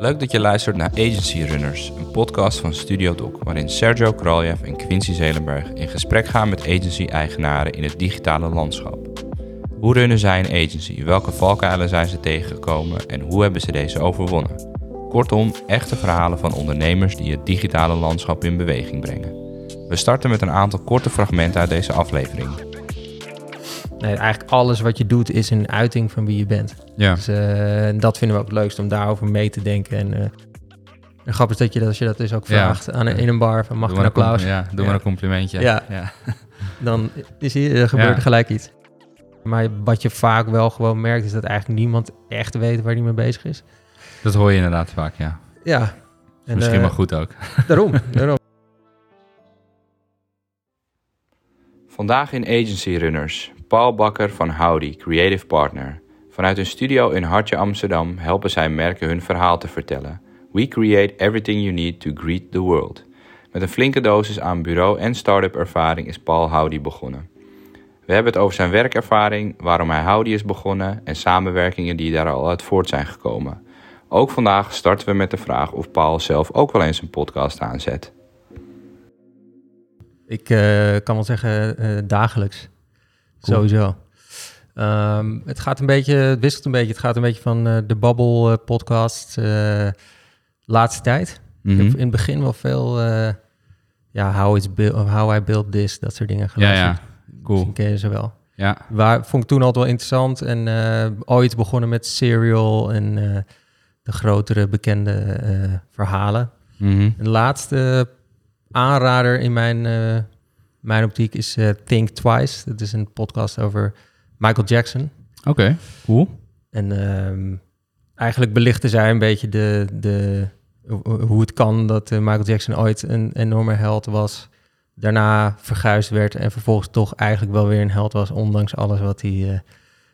Leuk dat je luistert naar Agency Runners, een podcast van Studio Doc, waarin Sergio Kraljev en Quincy Zelenberg in gesprek gaan met agency-eigenaren in het digitale landschap. Hoe runnen zij een agency? Welke valkuilen zijn ze tegengekomen en hoe hebben ze deze overwonnen? Kortom, echte verhalen van ondernemers die het digitale landschap in beweging brengen. We starten met een aantal korte fragmenten uit deze aflevering. Nee, eigenlijk alles wat je doet is een uiting van wie je bent. Ja. Dus eh, dat vinden we ook het leukst om daarover mee te denken. En, eh en grappig is dat je, dat, als je dat dus ook Ja. vraagt aan een, in een bar van mag ik een maar applaus? Ja, doe Ja. maar een complimentje. Ja. ja. Dan is hier, er gebeurt Ja. er gelijk iets. Maar wat je vaak wel gewoon merkt is dat eigenlijk niemand echt weet waar hij mee bezig is. Dat hoor je inderdaad vaak, ja. Ja. En, Misschien eh, wel goed ook. Daarom, daarom. Vandaag in Agency Runners, Paul Bakker van Howdy, Creative Partner. Vanuit hun studio in Hartje Amsterdam helpen zij merken hun verhaal te vertellen. We create everything you need to greet the world. Met een flinke dosis aan bureau- en start-up ervaring is Paul Howdy begonnen. We hebben het over zijn werkervaring, waarom hij Howdy is begonnen en samenwerkingen die daar al uit voort zijn gekomen. Ook vandaag starten we met de vraag of Paul zelf ook wel eens een podcast aanzet. Ik eh, kan wel zeggen eh, dagelijks. Cool. Sowieso. Ehm, het gaat een beetje, het wisselt een beetje. Het gaat een beetje van eh, de Babbel eh, podcast eh, laatste tijd. Ik heb in het begin wel veel, ja, how, it's how I built this, dat soort dingen Ja, geluisterd. ja, cool. Misschien ken je ze wel. Ja, Waar, vond ik toen altijd wel interessant. En ooit begonnen met Serial en de grotere bekende verhalen. mhm. Een laatste aanrader in mijn, mijn optiek is eh, Think Twice. Dat is een podcast over Michael Jackson. oké, cool. En ehm, eigenlijk belichten zij een beetje de, de, ho- hoe het kan dat eh, Michael Jackson ooit een enorme held was. Daarna verguisd werd en vervolgens toch eigenlijk wel weer een held was, ondanks alles wat hij eh,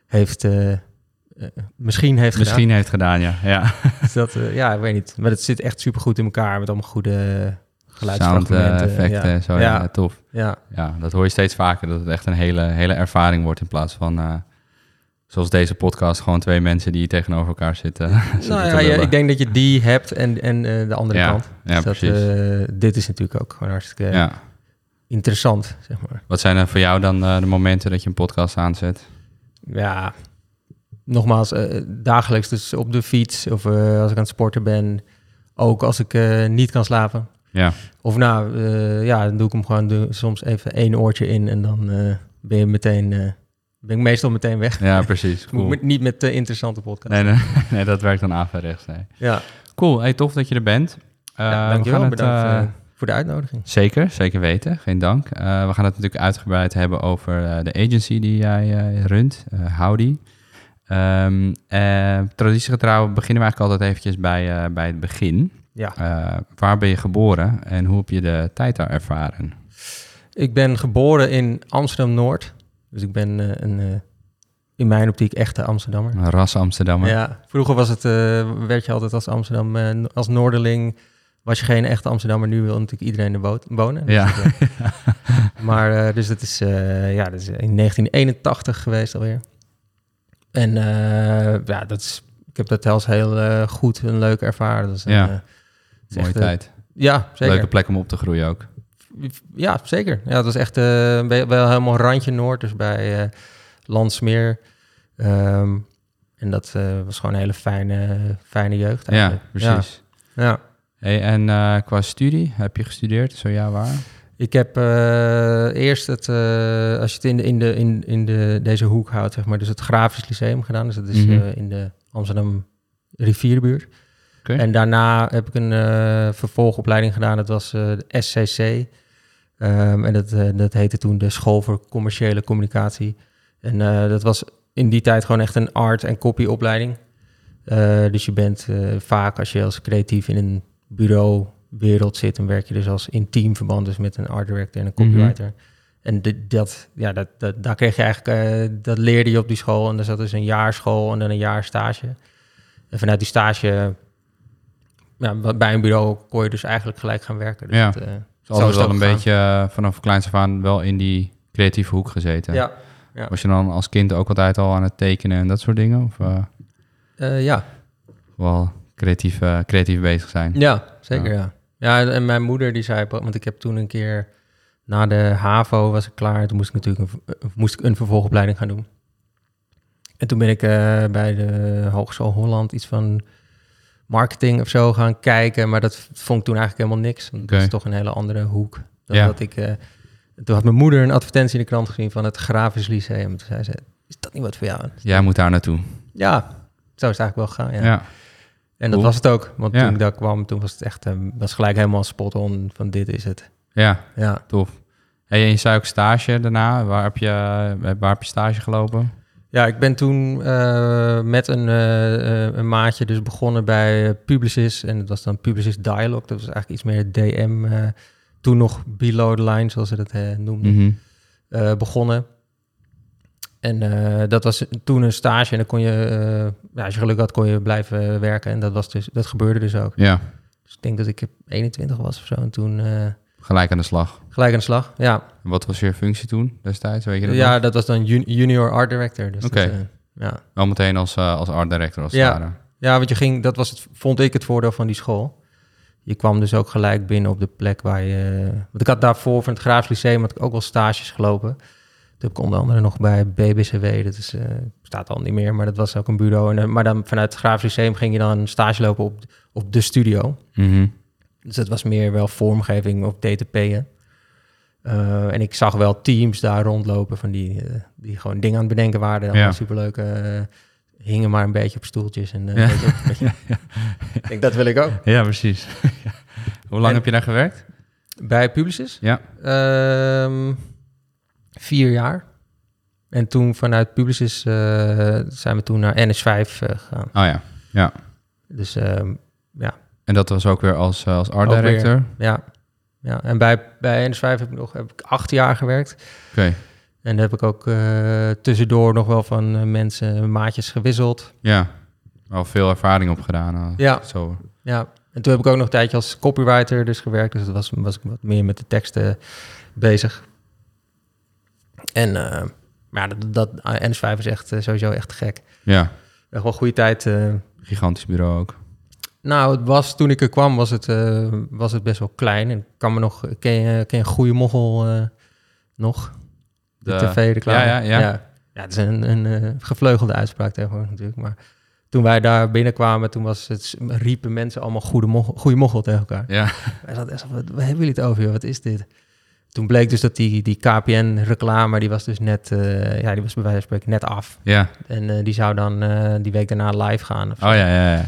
heeft, misschien heeft Misschien heeft gedaan, ja. ja. gedaan. Dus dat, ja, ik weet niet. Maar het zit echt super goed in elkaar met allemaal goede geluidsfragmenten. Sound-effecten ja. en zo, ja. Tof. Ja, Ja, dat hoor je steeds vaker, dat het echt een hele, hele ervaring wordt in plaats van, eh, zoals deze podcast, gewoon twee mensen die tegenover elkaar zitten. nou ja, ik denk dat je die hebt en, en eh, de andere Ja, kant. ja, Dus dat, precies. eh, dit is natuurlijk ook gewoon hartstikke ja. interessant, zeg maar. Wat zijn er voor jou dan eh, de momenten dat je een podcast aanzet? Ja, nogmaals, eh, dagelijks dus op de fiets of eh, als ik aan het sporten ben. Ook als ik eh, niet kan slapen. Ja, Of nou, eh, ja, dan doe ik hem gewoon doe soms even één oortje in en dan eh, ben je meteen, eh, ben ik meestal meteen weg. ja precies. Cool. niet met de interessante podcast. Nee, nee, nee, dat werkt dan averechts. Nee. Ja, Cool, hey, tof dat je er bent. Ja we dankjewel. gaan Bedankt voor de uitnodiging. Zeker, zeker weten. Geen dank. We gaan het natuurlijk uitgebreid hebben over de agency die jij runt, Howdy. Eh, traditiegetrouw beginnen we eigenlijk altijd eventjes bij, bij het begin. Ja. Eh, waar ben je geboren en hoe heb je de tijd daar ervaren? Ik ben geboren in Amsterdam-Noord. Dus ik ben eh, een, eh, in mijn optiek echte Amsterdammer. Een ras Amsterdammer. Ja, vroeger was het, werd je altijd als Amsterdam, als Noorderling, was je geen echte Amsterdammer. Nu wil natuurlijk iedereen er wo- wonen. Dus Ja. maar dus dat is, ja, dat is in 1981 geweest alweer. En ja, dat is, ik heb dat als heel goed en leuk ervaren. Dat is, een, Ja. Is Mooie echt, eh, tijd. ja, zeker. Leuke plek om op te groeien ook. Ja, zeker. Ja, dat was echt eh, wel helemaal randje Noord, dus bij eh Landsmeer. Ehm, en dat was gewoon een hele fijne, fijne jeugd Ja, eigenlijk. precies. Ja. ja. Hey, en qua studie, heb je gestudeerd? Zo ja, waar? Ik heb eerst het, als je het in, de, in, de, in, in de, deze hoek houdt, zeg maar, dus het Grafisch Lyceum gedaan. Dus dat is Mhm. in de Amsterdam rivierbuurt. En daarna heb ik een eh, vervolgopleiding gedaan. Dat was eh, de SCC. Ehm, en dat, eh, dat heette toen de School voor Commerciële Communicatie. En eh, dat was in die tijd gewoon echt een art- en copyopleiding. Eh dus je bent eh, vaak, als je als creatief in een bureauwereld zit... dan werk je dus als intiem verband dus met een art director en een Mhm. copywriter. En de- dat, ja, dat, dat, daar kreeg je eigenlijk, eh, dat leerde je op die school. En daar zat dus een jaar school en dan een jaar stage. En vanuit die stage, ja, wa- bij een bureau kon je dus eigenlijk gelijk gaan werken. Dus Ja. Dus altijd wel dat een beetje eh, vanaf kleins af aan wel in die creatieve hoek gezeten. Ja, ja. Was je dan als kind ook altijd al aan het tekenen en dat soort dingen? Of eh, ja. wel creatief, uh, creatief bezig zijn. Ja, zeker ja. ja. en mijn moeder die zei, want ik heb toen een keer na de HAVO was ik klaar. Toen moest ik natuurlijk een, moest ik een vervolgopleiding gaan doen. En toen ben ik uh, bij de Hogeschool Holland iets van marketing of zo gaan kijken. Maar dat vond ik toen eigenlijk helemaal niks. Want dat is toch een hele andere hoek. Dan ja. dat ik, uh, toen had mijn moeder een advertentie in de krant gezien van het Grafisch Lyceum. Toen zei ze, is dat niet wat voor jou? Jij moet daar naartoe. Ja, zo is het eigenlijk wel gaan, ja. ja. En dat was het ook. Want toen ik daar kwam, toen was het echt uh, was gelijk helemaal spot on van dit is het. Ja, ja. tof. En je zei ook stage daarna. Waar heb je, waar heb je stage gelopen? Ja, ik ben toen uh, met een, uh, een maatje dus begonnen bij Publicis. En dat was dan Publicis Dialog. Dat was eigenlijk iets meer DM. Uh, toen nog below the line, zoals ze dat noemden. Mm begonnen. En dat was toen een stage. En dan kon je, ja, als je geluk had, kon je blijven werken. En dat, was dus, dat gebeurde dus ook. Ja. Dus ik denk dat ik 21 was of zo. En toen Gelijk aan de slag. Gelijk aan de slag, ja. wat was je functie toen destijds? Weet je dat ja, dat was dan junior art director. Dus Oké. Okay. Uh, ja. Wel meteen als, uh, als art director als ja. Ja, want je ging, dat was het, vond ik het voordeel van die school. Je kwam dus ook gelijk binnen op de plek waar je... Want ik had daarvoor van het Graafs Lyceum had ik ook wel stages gelopen. Toen heb ik onder andere nog bij BBCW, dat is, uh, bestaat al niet meer, maar dat was ook een bureau. En, maar dan vanuit het Graafs Lyceum ging je dan stage lopen op, op de studio. Mm dus het was meer wel vormgeving of DTP'en. Uh, en ik zag wel teams daar rondlopen van die, uh, die gewoon dingen aan het bedenken waren. Ja. Superleuk. Uh, hingen maar een beetje op stoeltjes. En, ja. beetje, ja, ik denk, dat wil ik ook. Ja, precies. Hoe lang heb je daar gewerkt? Bij Publicis? Ja. Ehm, vier jaar. En toen vanuit Publicis zijn we toen naar NS5 gegaan. Oh ja, ja. Dus ehm, ja, en dat was ook weer als, eh, als art director? ja. ja, en bij, bij NS5 heb ik nog heb ik acht jaar gewerkt. Oké. En daar heb ik ook uh, tussendoor nog wel van uh, mensen, maatjes gewisseld. Ja, al veel ervaring opgedaan. Uh, ja. Zo. ja, en toen heb ik ook nog een tijdje als copywriter dus gewerkt. Dus dat was, was ik wat meer met de teksten bezig. En maar ja, dat, dat NS5 is echt sowieso echt gek. Ja. Echt wel goede tijd. Gigantisch bureau ook. Nou, het was, toen ik er kwam, was het, uh, was het best wel klein. En kan me nog, ken je, ken je Goede Moggel uh, nog? De, de tv-reclame. Ja, ja, ja. ja. Ja, het is een, een uh, gevleugelde uitspraak tegenwoordig natuurlijk. Maar toen wij daar binnenkwamen, toen was het, riepen mensen allemaal Goede Moggel, goede moggel tegen elkaar. Ja. Wij zaten echt, wat, wat hebben jullie het over, Wat is dit? Toen bleek dus dat die, die KPN-reclame, die was dus net, ja, die was bij wijze van spreken net af. Ja. En die zou dan die week daarna live gaan. Of oh ja, ja, ja.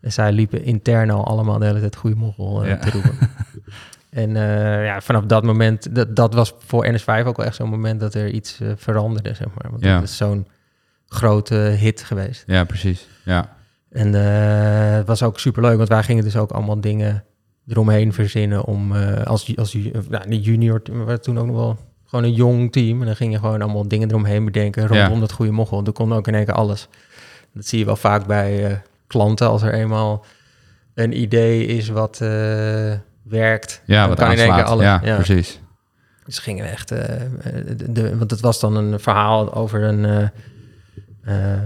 En zij liepen intern al allemaal de hele tijd goede moggel uh, te roepen. en uh, ja, vanaf dat moment, dat, dat was voor NS5 ook wel echt zo'n moment dat er iets uh, veranderde, zeg maar. Want ja. het is zo'n grote hit geweest. Ja, precies. Ja. En het was ook super leuk, want wij gingen dus ook allemaal dingen eromheen verzinnen om als, als nou, niet junior, maar we toen ook nog wel gewoon een jong team. En dan ging je gewoon allemaal dingen eromheen bedenken rondom ja. dat goede moggel. Dan kon ook in één keer alles. Dat zie je wel vaak bij klanten als er eenmaal een idee is wat uh, werkt. Ja, wat kan keer alles. Ja, ja, precies. Dus gingen we echt, uh, de, de, want het was dan een verhaal over een, uh,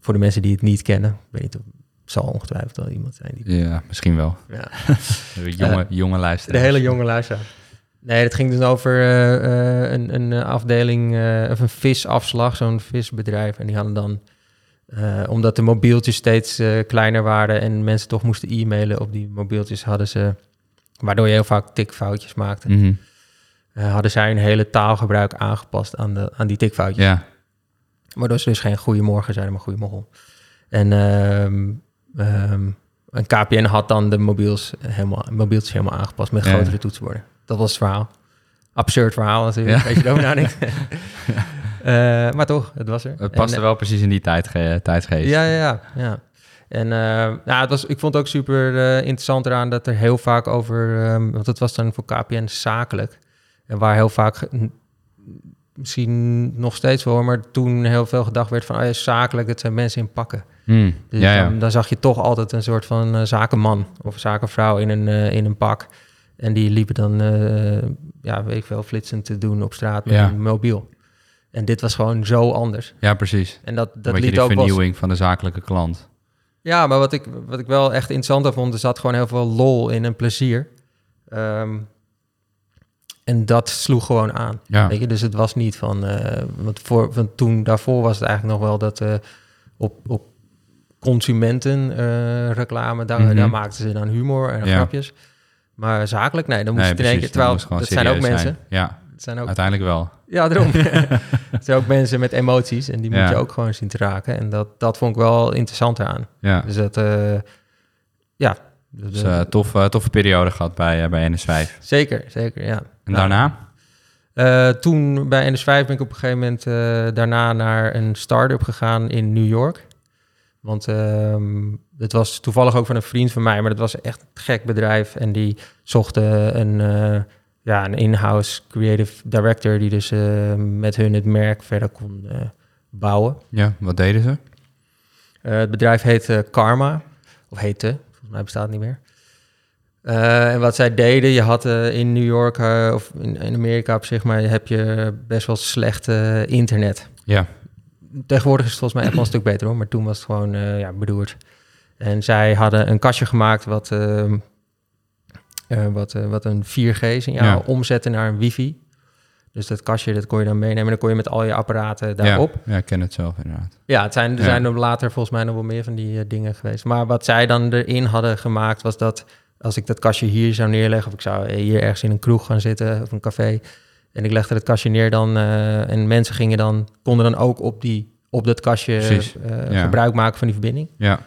voor de mensen die het niet kennen, ik weet niet of het zal ongetwijfeld wel iemand zijn. Die... Ja, misschien wel. Ja. jonge, jonge luisteraars. De hele jonge luisteraar. Nee, het ging dus over een, een afdeling, of een visafslag, zo'n visbedrijf. En die hadden dan uh, omdat de mobieltjes steeds uh, kleiner waren en mensen toch moesten e-mailen op die mobieltjes, hadden ze, waardoor je heel vaak tikfoutjes maakte, mm -hmm. uh, hadden zij een hele taalgebruik aangepast aan, de, aan die tikfoutjes. Ja. Waardoor ze dus geen goeiemorgen zeiden, maar goeiemorgen. En, um, um, en KPN had dan de mobiels helemaal, mobieltjes helemaal aangepast met grotere ja. toetsenborden. Dat was het verhaal. Absurd verhaal natuurlijk, ja. als je erover nadenkt. ja. Uh, maar toch, het was er. Het paste en, wel precies in die tijdge tijdsgeest. Ja, ja, ja. ja. En uh, nou, het was, ik vond het ook super uh, interessant eraan dat er heel vaak over... Um, want het was dan voor KPN zakelijk. En waar heel vaak, misschien nog steeds wel... maar toen heel veel gedacht werd van... Oh ja, zakelijk, het zijn mensen in pakken. Hmm, dus ja, ja. Dan, dan, zag je toch altijd een soort van zakenman... of zakenvrouw in een, in een pak... En die liepen dan, ja, weet ik veel, flitsend te doen op straat met ja. een mobiel. En dit was gewoon zo anders. Ja, precies. En dat, dat liet ook vernieuwing van de zakelijke klant. Ja, maar wat ik, wat ik wel echt interessant vond, er zat gewoon heel veel lol in en plezier. Ehm, en dat sloeg gewoon aan. Ja. Weet je? Dus het was niet van... eh want, voor, want toen daarvoor was het eigenlijk nog wel dat eh, op, op consumentenreclame... reclame daar, Mhm. daar maakten ze dan humor en Ja. grapjes. Maar zakelijk, nee, dan moest Nee, dat Terwijl, dat zijn ook mensen. zijn. Ja, Het zijn ook, uiteindelijk wel. Ja, daarom. het zijn ook mensen met emoties en die moet je ook gewoon zien te raken. En dat, dat vond ik wel interessant aan. Ja, Dus dat, eh, ja. Dat, dus eh, eh tof, toffe periode gehad bij, bij NS5. zeker, zeker, ja. En Nou, daarna? toen bij NS5 ben ik op een gegeven moment daarna naar een start-up gegaan in New York. Want ehm het was toevallig ook van een vriend van mij, maar dat was echt een gek bedrijf. En die zochten een, ja, een in-house creative director die dus eh, met hun het merk verder kon eh, bouwen. Ja, wat deden ze? Eh, het bedrijf heette Karma, of heette, volgens mij bestaat het niet meer. En wat zij deden, je had in New York of in, in Amerika op zich, maar heb je best wel slecht internet. Ja, Tegenwoordig is het volgens mij echt wel een stuk beter hoor, maar toen was het gewoon ja, bedoeld. En zij hadden een kastje gemaakt wat, ehm, eh, wat, eh, wat een 4G-signaal Ja. omzette naar een wifi. Dus dat kastje, dat kon je dan meenemen en dan kon je met al je apparaten daarop. ja, ja, ik ken het zelf inderdaad. Ja, het zijn, er Ja. zijn er later volgens mij nog wel meer van die eh, dingen geweest. Maar wat zij dan erin hadden gemaakt was dat als ik dat kastje hier zou neerleggen... of ik zou eh, hier ergens in een kroeg gaan zitten of een café... en ik legde het kastje neer dan... eh, en mensen gingen dan, konden dan ook op, die, op dat kastje eh, ja. gebruik maken van die verbinding. Ja,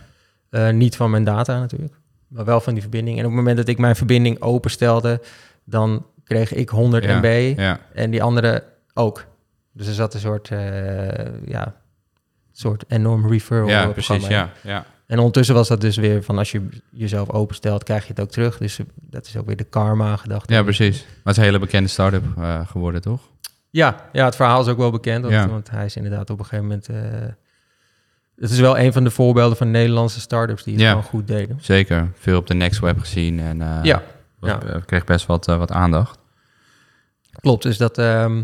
Eh, niet van mijn data natuurlijk, maar wel van die verbinding. En op het moment dat ik mijn verbinding openstelde... dan kreeg ik 100 Ja, MB ja, en die andere ook. Dus er zat een soort, eh, ja, soort enorm referral ja precies, ja, ja. En ondertussen was dat dus weer van als je jezelf openstelt, krijg je het ook terug. Dus eh, dat is ook weer de karma gedachte. Ja, precies. Maar het is een hele bekende start-up eh, geworden, toch? Ja, ja, het verhaal is ook wel bekend. Want, Ja. want hij is inderdaad op een gegeven moment... het is wel een van de voorbeelden van Nederlandse start-ups die het Ja. gewoon goed deden. Zeker. Veel op de Next Web gezien en eh, ja, was- ja. kreeg best wat, eh, wat aandacht. klopt. Dus dat... ehm,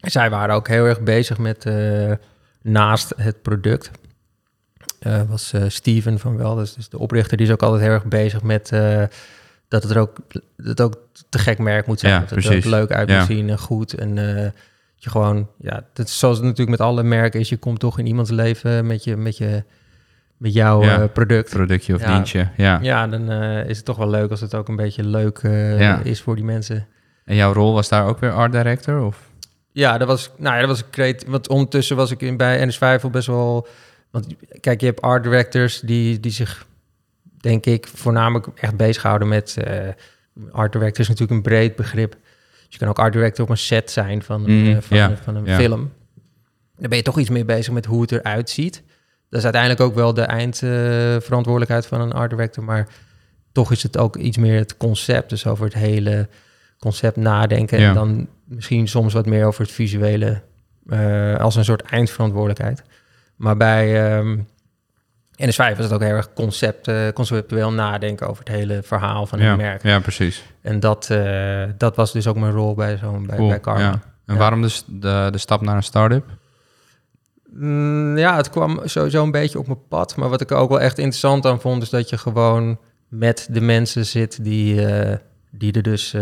zij waren ook heel erg bezig met... eh, naast het product... was Steven van Welders, dus de oprichter, die is ook altijd heel erg bezig met dat het er ook, dat het ook te gek merk moet zijn. Ja, dat het er ook leuk uit moet zien en goed. En je gewoon, ja, dat is zoals het natuurlijk met alle merken is, je komt toch in iemands leven met je, met je, met jouw Ja. eh, product. Productje of Ja. dienstje, ja. Ja, dan eh, is het toch wel leuk als het ook een beetje leuk eh, Ja. is voor die mensen. En jouw rol was daar ook weer art director? Of? Ja, dat was, nou ja, dat was een creat. Want ondertussen was ik in, bij NS5 al best wel. Want kijk, je hebt art directors die, die zich, denk ik, voornamelijk echt bezighouden met. art director is natuurlijk een breed begrip. Dus je kan ook art director op een set zijn van, Mhm, eh, van, van een film. Dan ben je toch iets meer bezig met hoe het eruit ziet. Dat is uiteindelijk ook wel de eindverantwoordelijkheid van een art director. Maar toch is het ook iets meer het concept. Dus over het hele concept nadenken. Ja. En dan misschien soms wat meer over het visuele eh, als een soort eindverantwoordelijkheid. Maar bij ehm NS5 was het ook heel erg concept, eh, conceptueel nadenken over het hele verhaal van ja. het merk. ja, precies. En dat, eh, dat was dus ook mijn rol bij, zo'n bij, Cool, bij Karma. ja. En Ja. waarom dus de, de stap naar een start-up? Mm, ja, het kwam sowieso een beetje op mijn pad. Maar wat ik ook wel echt interessant aan vond, is dat je gewoon met de mensen zit die, eh, die er dus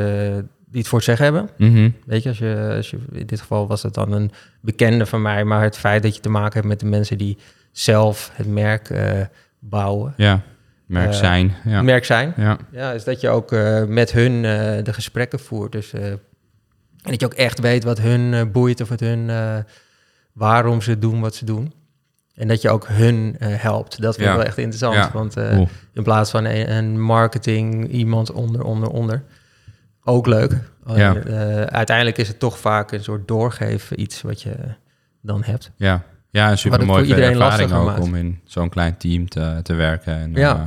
die het voor het zeggen hebben. Mhm. Weet je, als je, als je, in dit geval was het dan een bekende van mij, maar het feit dat je te maken hebt met de mensen die zelf het merk eh, bouwen, Ja, merk Eh, zijn. Ja. merk zijn, ja, ja, is dat je ook eh, met hun de gesprekken voert. Dus, en dat je ook echt weet wat hun boeit of wat hun, waarom ze doen wat ze doen. En dat je ook hun helpt. Dat vind Ja. ik wel echt interessant. Ja. Want in plaats van een, een marketing iemand onder, onder, onder. Ook leuk. Ja. Uiteindelijk is het toch vaak een soort doorgeven iets wat je dan hebt. ja. Ja, een super voor mooie iedereen ervaring lastiger ook maakt. om in zo'n klein team te, te werken. En, Ja. eh,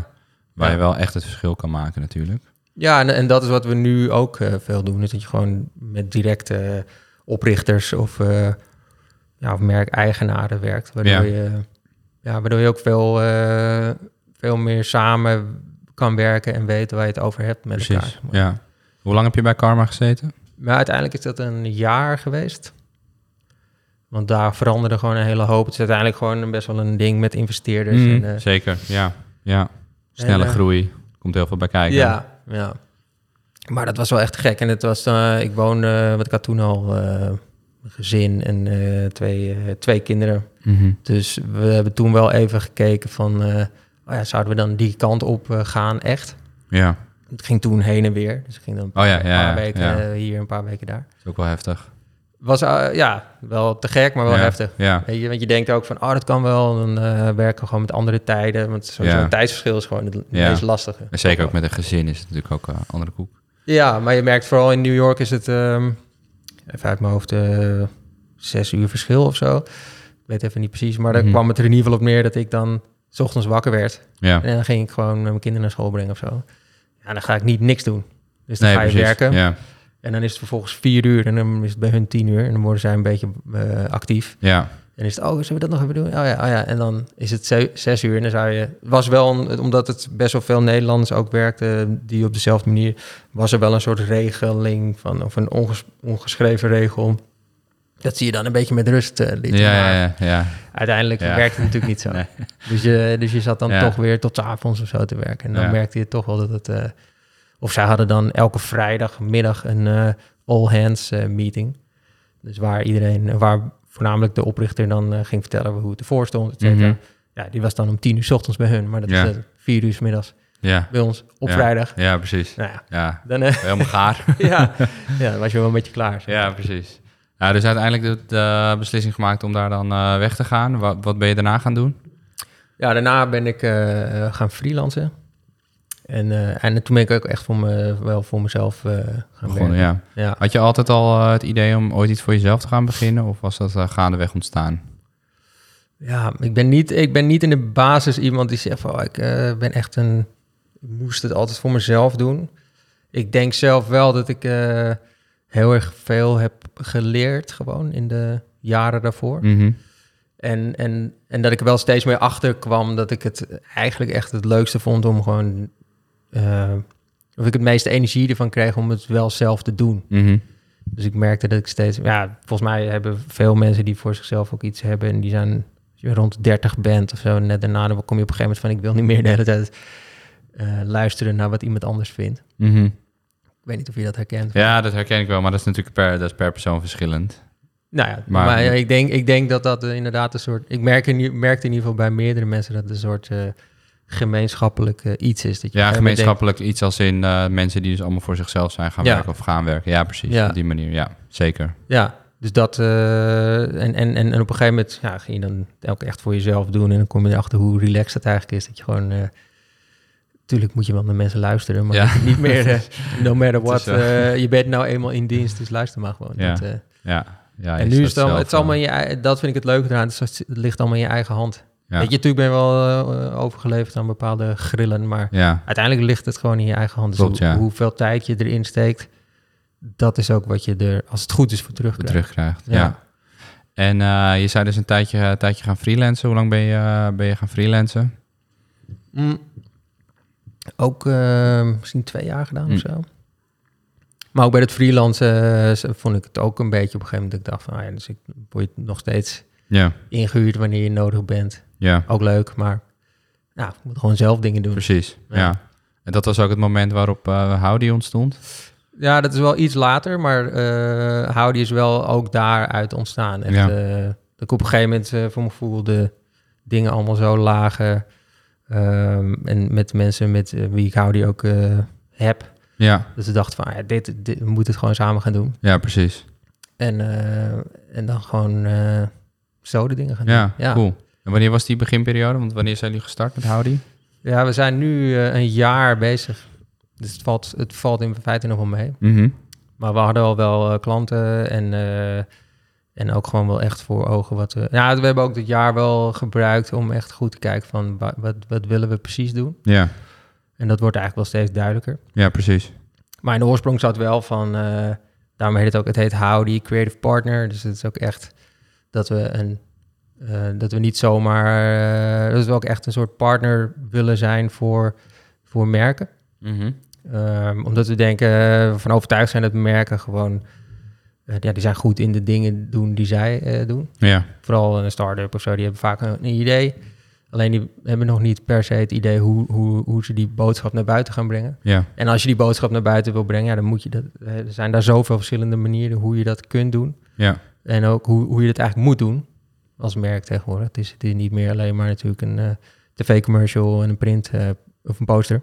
waar Ja. je wel echt het verschil kan maken natuurlijk. Ja, en, en dat is wat we nu ook eh, veel doen. Is dat je gewoon met directe oprichters of, eh ja, of merkeigenaren werkt. Waardoor, Ja. je, ja, waardoor je ook veel, veel meer samen kan werken en weten waar je het over hebt met Precies, elkaar. ja. Hoe lang heb je bij Karma gezeten? Maar uiteindelijk is dat een jaar geweest. Want daar veranderde gewoon een hele hoop. Het is uiteindelijk gewoon best wel een ding met investeerders. Mm, en, eh, zeker, ja. ja. Snelle En, eh, groei. Komt heel veel bij kijken. ja, ja. Maar dat was wel echt gek. En het was, eh, ik woonde, wat ik had toen al, gezin en twee, twee kinderen. Mhm. Dus we hebben toen wel even gekeken van, oh ja, zouden we dan die kant op gaan echt? Ja, Het ging toen heen en weer. Dus ik ging dan een Oh ja, paar ja, ja, weken hier, een paar weken daar. is ook wel heftig. Was eh, ja, wel te gek, maar wel ja. heftig. Ja, Weet je, want je denkt ook van, oh, dat kan wel. Dan eh, werken we gewoon met andere tijden. Want sowieso Ja. tijdsverschil is gewoon het meest lastige. en zeker ook met een gezin is het natuurlijk ook een andere koek. Ja, maar je merkt vooral in New York is het, ehm, even uit mijn hoofd, eh, zes uur verschil of zo. Ik weet even niet precies, maar dan Mhm. kwam het er in ieder geval op neer dat ik dan 's ochtends wakker werd. Ja, En dan ging ik gewoon mijn kinderen naar school brengen of zo. Ja, dan ga ik niet niks doen. Dus dan nee, ga je precies. werken. En dan is het vervolgens vier uur en dan is het bij hun tien uur. En dan worden zij een beetje eh, actief. ja, En is het, oh, zullen we dat nog even doen? Oh ja, oh ja. En dan is het ze- zes uur en dan zou je... Was wel, een- omdat het best wel veel Nederlanders ook werkten... die op dezelfde manier... was er wel een soort regeling van... of een onges- ongeschreven regel... Dat zie je dan een beetje met rust lieten. ja, maar ja, ja, uiteindelijk Ja. werkt het natuurlijk niet zo. Nee. Dus, je, dus je zat dan toch weer tot 's avonds of zo te werken. En dan merkte je toch wel dat het... eh, of zij hadden dan elke vrijdagmiddag een eh, all-hands eh, meeting. Dus waar iedereen... waar voornamelijk de oprichter dan eh, ging vertellen hoe het ervoor stond, et cetera. Mhm. Ja, die was dan om tien uur 's ochtends bij hun. Maar dat Ja. is eh, vier uur 's middags Ja, bij ons op Ja. vrijdag. ja, precies. Nou ja, Ja, dan, eh, helemaal gaar. ja, ja, dan was je wel een beetje klaar. Ja, precies. Ja, dus uiteindelijk de, de beslissing gemaakt om daar dan eh, weg te gaan. Wat, wat ben je daarna gaan doen? Ja, daarna ben ik eh, eh, gaan freelancen. En, eh, en toen ben ik ook echt voor me, wel voor mezelf gaan Begonnen, ja. Ja. Had je altijd al eh, het idee om ooit iets voor jezelf te gaan beginnen? Of was dat gaandeweg ontstaan? Ja, ik ben, niet, ik ben niet in de basis iemand die zegt van... oh, ik ben echt een... Ik moest het altijd voor mezelf doen. Ik denk zelf wel dat ik heel erg veel heb geleerd gewoon in de jaren daarvoor. Mhm. En, en, en dat ik er wel steeds meer achter kwam dat ik het eigenlijk echt het leukste vond om gewoon... eh, of ik het meeste energie ervan kreeg om het wel zelf te doen. Mhm. Dus ik merkte dat ik steeds... Ja, volgens mij hebben veel mensen die voor zichzelf ook iets hebben... en die zijn als je rond 30 bent of zo... net daarna dan kom je op een gegeven moment van... ik wil niet meer de hele tijd eh, luisteren naar wat iemand anders vindt. Mhm. Ik weet niet of je dat herkent. Ja, dat herken ik wel, maar dat is natuurlijk per, dat is per persoon verschillend. Nou ja, Maar- maar, ja, ik, denk, ik denk dat dat eh, inderdaad een soort... Ik merk in, merkte in ieder geval bij meerdere mensen... dat een soort gemeenschappelijk eh, iets is. Dat je Ja, gemeenschappelijk iets als in eh, mensen die dus allemaal voor zichzelf zijn gaan Ja. werken of gaan werken. Ja, precies. Ja. Op die manier, ja, zeker. Ja, dus dat... eh, en, en, en, en op een gegeven moment ja, ging je dan ook echt voor jezelf doen... en dan kom je erachter hoe relaxed het eigenlijk is. Dat je gewoon... eh Tuurlijk moet je wel naar mensen luisteren, maar Ja. niet meer, no matter what, je bent nou eenmaal in dienst, dus luister maar gewoon. Ja. Dat, Ja, ja en nu is het het is allemaal in je, dat vind ik het leuke eraan, het ligt allemaal in je eigen hand. Ja. Weet je, natuurlijk ben je wel eh, overgeleverd aan bepaalde grillen, maar Ja, uiteindelijk ligt het gewoon in je eigen hand. Dus Klopt, hoe- ja. hoeveel tijd je erin steekt, dat is ook wat je er, als het goed is, voor terug voor krijgt. terugkrijgt. Ja. En eh, je zei dus een tijdje, een tijdje gaan freelancen. Hoe lang ben je, eh, ben je gaan freelancen? Mm. Ook eh, misschien twee jaar gedaan Mm. of zo. Maar ook bij het freelancen eh, vond ik het ook een beetje op een gegeven moment. dat Ik dacht van, ah ja, dus ik word je nog steeds Ja, ingehuurd wanneer je nodig bent. Ja, Ook leuk, maar nou, ik moet gewoon zelf dingen doen. precies. Ja. Ja. En dat was ook het moment waarop eh Howdy ontstond? Ja, dat is wel iets later, maar eh Howdy is wel ook daaruit ontstaan. Echt, Ja. eh, dat ik op een gegeven moment eh, voor mijn gevoel de dingen allemaal zo lagen. Ehm, en met mensen met wie ik Howdy ook eh, heb. Ja, Dus ik dacht van, ja, dit, dit, we moeten het gewoon samen gaan doen. ja precies. En, eh, en dan gewoon eh, zo de dingen gaan doen. Ja. cool. En wanneer was die beginperiode? Want wanneer zijn jullie gestart met Howdy? Ja, we zijn nu eh, een jaar bezig. Dus het valt, het valt in feite nog wel mee. Mhm. Maar we hadden al wel eh, klanten en, eh, en ook gewoon wel echt voor ogen wat we... Ja, we hebben ook dit jaar wel gebruikt om echt goed te kijken van wa- wat, wat willen we precies doen. Ja, En dat wordt eigenlijk wel steeds duidelijker. ja, precies. Maar in de oorsprong zat wel van... daarom heet het ook, het heet Howdy Creative Partner. Dus het is ook echt dat we een... eh, dat we niet zomaar... eh, dat we ook echt een soort partner willen zijn voor, voor merken. Mhm. Ehm, omdat we denken, eh, van overtuigd zijn dat merken gewoon ja, die zijn goed in de dingen doen die zij doen. Ja, Vooral een start-up of zo, die hebben vaak een, een idee. Alleen die hebben nog niet per se het idee hoe, hoe, hoe ze die boodschap naar buiten gaan brengen. ja, En als je die boodschap naar buiten wil brengen, ja, dan moet je dat. Er zijn daar zoveel verschillende manieren hoe je dat kunt doen. ja, En ook hoe, hoe je het eigenlijk moet doen als merk tegenwoordig. Het is, het is niet meer alleen maar natuurlijk een eh, tv-commercial en een print eh, of een poster.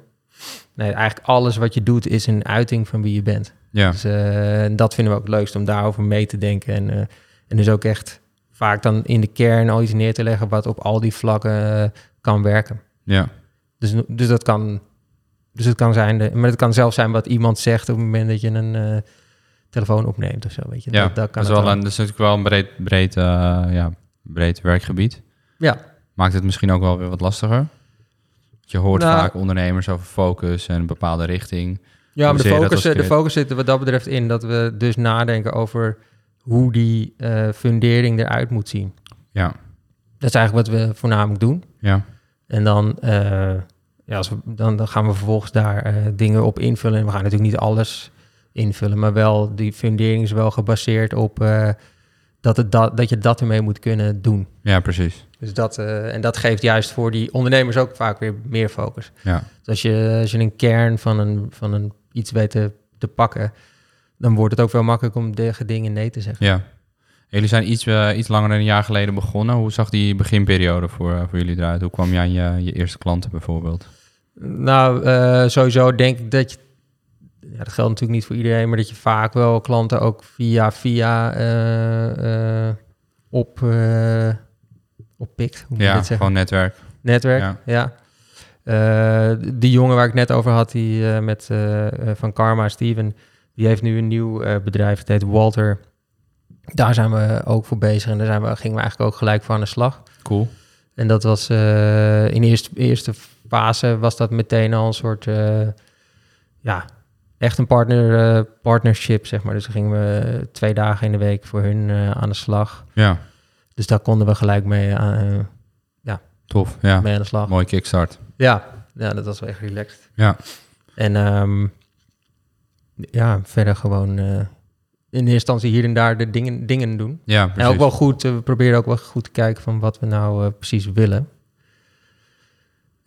Nee, eigenlijk alles wat je doet is een uiting van wie je bent. ja, Dus eh, dat vinden we ook het leukst om daarover mee te denken. En, en dus ook echt vaak dan in de kern al iets neer te leggen wat op al die vlakken kan werken. ja, Dus, dus dat kan. Dus het kan zijn, de, maar het kan zelfs zijn wat iemand zegt op het moment dat je een telefoon opneemt of zo. Weet je. ja. dat, dat kan dat, is wel een, dat is natuurlijk wel een breed, breed, ja, breed werkgebied. Ja, Maakt het misschien ook wel weer wat lastiger? Je hoort Nou- vaak ondernemers over focus en een bepaalde richting. Ja, maar de focus, de focus zit er wat dat betreft in dat we dus nadenken over hoe die eh, fundering eruit moet zien. Ja, Dat is eigenlijk wat we voornamelijk doen. ja, En dan, eh, ja, als we, dan, dan gaan we vervolgens daar eh, dingen op invullen. En we gaan natuurlijk niet alles invullen, maar wel die fundering is wel gebaseerd op dat, het dat, dat je dat ermee moet kunnen doen. ja, precies. Dus dat, eh, en dat geeft juist voor die ondernemers ook vaak weer meer focus. Ja, Dus als je, als je een kern van, een, van een, iets weet te, te pakken, dan wordt het ook wel makkelijk om tegen dingen nee te zeggen. ja. Jullie zijn iets, eh, iets langer dan een jaar geleden begonnen. Hoe zag die beginperiode voor, eh, voor jullie eruit? Hoe kwam je aan je, je eerste klanten bijvoorbeeld? Nou, sowieso denk ik dat je, ja, dat geldt natuurlijk niet voor iedereen, maar dat je vaak wel klanten ook via via eh, eh, op, eh oppikt. Hoe Ja, gewoon netwerk. Netwerk, Ja. ja. Die jongen waar ik net over had, die met van Karma, Steven, die heeft nu een nieuw bedrijf, het heet Walter. Daar zijn we ook voor bezig en daar zijn we, gingen we eigenlijk ook gelijk voor aan de slag. Cool. En dat was in eerste, eerste fase was dat meteen al een soort, ja, echt een partner, eh, partnership, zeg maar. Dus gingen we twee dagen in de week voor hun eh, aan de slag. Ja, Dus daar konden we gelijk mee, aan, tof. Ja, mee aan de slag. mooi kickstart. Ja, ja, dat was wel echt relaxed. Ja, En ehm, ja, verder gewoon eh, in eerste instantie hier en daar de dingen, dingen doen. ja En precies. ook wel goed, eh, we proberen ook wel goed te kijken van wat we nou eh, precies willen.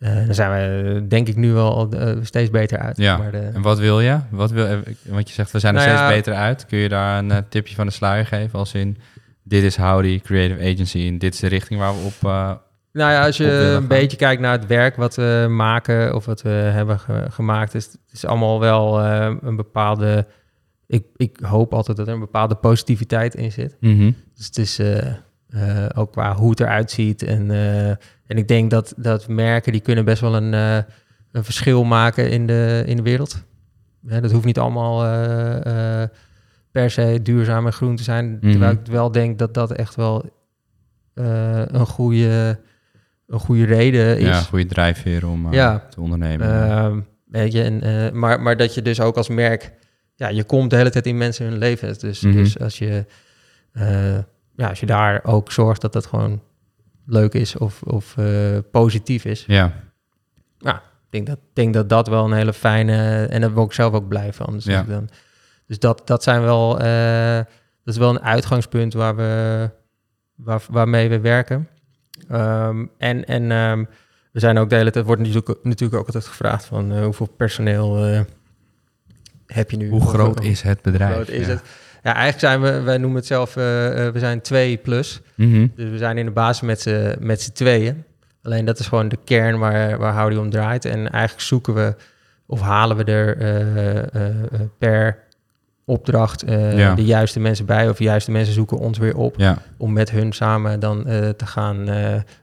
Eh dan zijn we eh, denk ik nu wel eh, steeds beter uit. Ja, Maar de, En wat wil je? Wat wil, eh, want je zegt, we zijn er Nou steeds ja. beter uit. Kun je daar een eh, tipje van de sluier geven? Als in, dit is Howdy Creative Agency en dit is de richting waar we op... eh, nou ja, als je een gaan. beetje kijkt naar het werk wat we maken of wat we hebben ge- gemaakt, is het is allemaal wel eh, een bepaalde. Ik, ik hoop altijd dat er een bepaalde positiviteit in zit. Dus het is eh, eh, ook qua hoe het eruit ziet. En, eh, en ik denk dat, dat merken die kunnen best wel een, eh, een verschil maken in de, in de wereld. Hè, dat hoeft niet allemaal eh, eh, per se duurzaam en groen te zijn. Mhm. Terwijl ik wel denk dat dat echt wel een, goede, een goede reden is. Ja, goede drijfveer om Ja. te ondernemen. Ehm, weet je, en, maar, maar dat je dus ook als merk, ja, je komt de hele tijd in mensen hun leven. Dus, Mhm. dus als je, ja, als je daar ook zorgt dat dat gewoon leuk is of, of eh, positief is. ja, Ik denk dat, denk dat dat wel een hele fijne, en daar word ik zelf ook blij van. Dus, Ja. dan, dus dat, dat zijn wel, eh, dat is wel een uitgangspunt waar we, waar, waarmee we werken. Ehm, en en ehm, we zijn ook de hele tijd, wordt natuurlijk, natuurlijk ook altijd gevraagd van eh, hoeveel personeel heb je nu? hoe groot of- is het hoe bedrijf? groot is ja. het? Ja, eigenlijk zijn we, wij noemen het zelf, eh, eh, we zijn twee plus. Mhm. Dus we zijn in de basis met z'n, met z'n tweeën. Alleen dat is gewoon de kern waar, waar Howdy om draait. En eigenlijk zoeken we of halen we er eh, per opdracht Ja. de juiste mensen bij. Of de juiste mensen zoeken ons weer op Ja, om met hun samen dan te gaan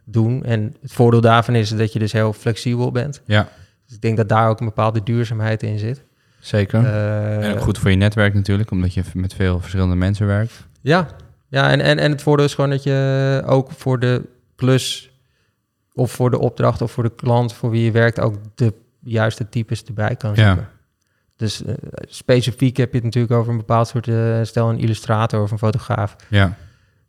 doen. En het voordeel daarvan is dat je dus heel flexibel bent. ja, Dus ik denk dat daar ook een bepaalde duurzaamheid in zit. Zeker. Eh, en ook goed voor je netwerk natuurlijk, omdat je met veel verschillende mensen werkt. Ja, ja en, en, en het voordeel is gewoon dat je ook voor de klus of voor de opdracht of voor de klant voor wie je werkt ook de juiste types erbij kan Ja. zoeken. Dus eh, specifiek heb je het natuurlijk over een bepaald soort, eh, stel een illustrator of een fotograaf Ja,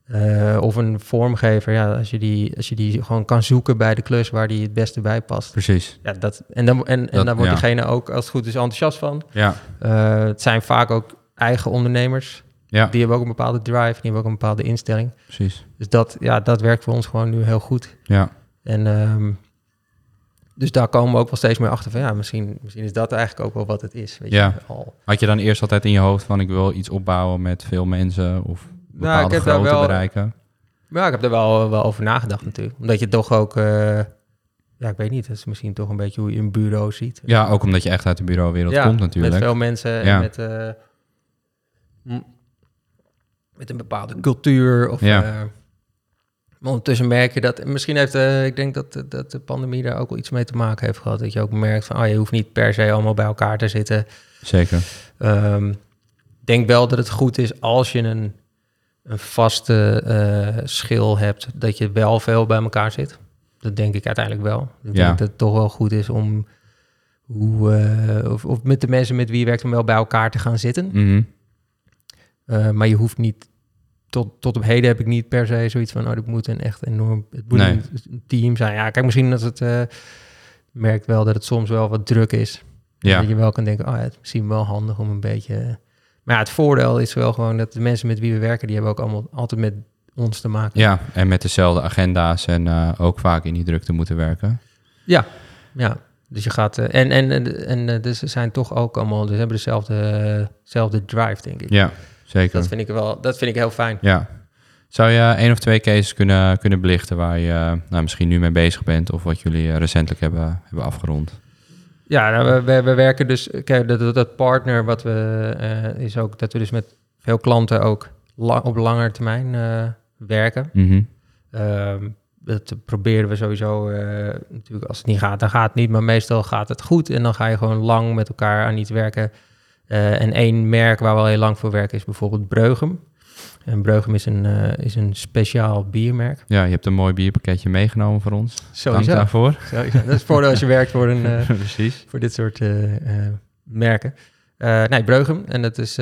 eh, of een vormgever. Ja, als je, die, als je die gewoon kan zoeken bij de klus waar die het beste bij past. precies. Ja, dat, en dan, en, en dan wordt ja. diegene ook als het goed is enthousiast van. Ja, Eh, het zijn vaak ook eigen ondernemers. Ja, Die hebben ook een bepaalde drive, die hebben ook een bepaalde instelling. precies. Dus dat, ja, dat werkt voor ons gewoon nu heel goed. Ja, En ehm, dus daar komen we ook wel steeds meer achter van ja, misschien, misschien is dat eigenlijk ook wel wat het is. Weet Ja. je, al. Had je dan eerst altijd in je hoofd van ik wil iets opbouwen met veel mensen of Nou, ik heb daar grootte wel- bereiken? Ja, ik heb er wel, wel over nagedacht natuurlijk. Omdat je toch ook, eh, ja, ik weet niet, dat is misschien toch een beetje hoe je een bureau ziet. Ja, ook omdat je echt uit de bureauwereld Ja, komt natuurlijk. Met veel mensen Ja. en met, eh, m- met een bepaalde cultuur. Of, Ja. eh, maar ondertussen merk je dat... Misschien heeft, ik denk dat, dat de pandemie daar ook wel iets mee te maken heeft gehad. Dat je ook merkt van, oh, je hoeft niet per se allemaal bij elkaar te zitten. Zeker. Ik denk wel dat het goed is als je een, een vaste eh, schil hebt, dat je wel veel bij elkaar zit. Dat denk ik uiteindelijk wel. Ik Ja. denk dat het toch wel goed is om hoe, eh, of, of met de mensen met wie je werkt om wel bij elkaar te gaan zitten. Mhm. Eh, maar je hoeft niet, tot, tot op heden heb ik niet per se zoiets van, oh, dit moet een echt enorm, het moet Nee. een, een team zijn. Ja, kijk, misschien dat het, merkt wel dat het soms wel wat druk is. Ja. Dat je wel kan denken, oh ja, het is misschien wel handig om een beetje... Maar ja, het voordeel is wel gewoon dat de mensen met wie we werken, die hebben ook allemaal altijd met ons te maken. ja, en met dezelfde agenda's en eh, ook vaak in die drukte moeten werken. Ja, ja. Dus je gaat... eh, en en, en, en eh, dus ze zijn toch ook allemaal... Dus hebben dezelfde, dezelfde drive, denk ik. Ja, zeker. Dat vind ik wel... Dat vind ik heel fijn. Ja. Zou je één of twee cases kunnen, kunnen belichten waar je nou, misschien nu mee bezig bent of wat jullie recentelijk hebben, hebben afgerond? Ja, nou, we, we, we werken dus... Kijk, dat, dat- partner wat we... eh, is ook dat we dus met veel klanten ook la- op lange termijn eh, werken. Mhm. Ehm, dat proberen we sowieso eh, natuurlijk. Als het niet gaat, dan gaat het niet. Maar meestal gaat het goed. En dan ga je gewoon lang met elkaar aan iets werken. En één merk waar we al heel lang voor werken is bijvoorbeeld Breugem. En Breugem is een, eh, is een speciaal biermerk. Ja, je hebt een mooi bierpakketje meegenomen voor ons. Dank Sowieso. daarvoor. Sowieso. Dat is voordeel als je werkt voor, een, eh, Precies. voor dit soort eh, merken. Nee, Breugem. En dat is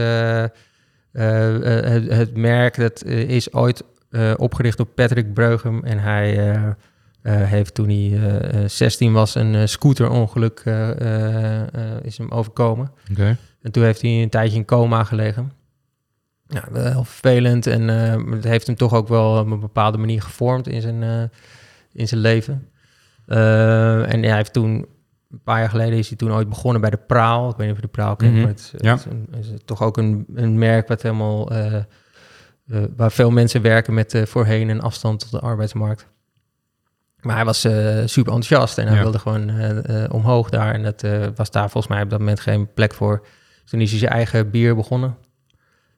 het, het merk dat is ooit opgericht door Patrick Breugem. En hij heeft toen hij eh, 16 was een scooterongeluk is hem overkomen. Oké. En toen heeft hij een tijdje in coma gelegen. Ja, wel heel vervelend. En eh, het heeft hem toch ook wel op een bepaalde manier gevormd in zijn, eh, in zijn leven. Eh, en hij heeft toen, een paar jaar geleden is hij toen ooit begonnen bij de Praal. Ik weet niet of je de Praal kent, Mhm. maar het, Ja. het is, toch ook een, een merk wat helemaal... waar veel mensen werken met voorheen een afstand tot de arbeidsmarkt. Maar hij was super enthousiast en hij Ja. wilde gewoon omhoog daar. En dat was daar volgens mij op dat moment geen plek voor. Dus toen is hij zijn eigen bier begonnen.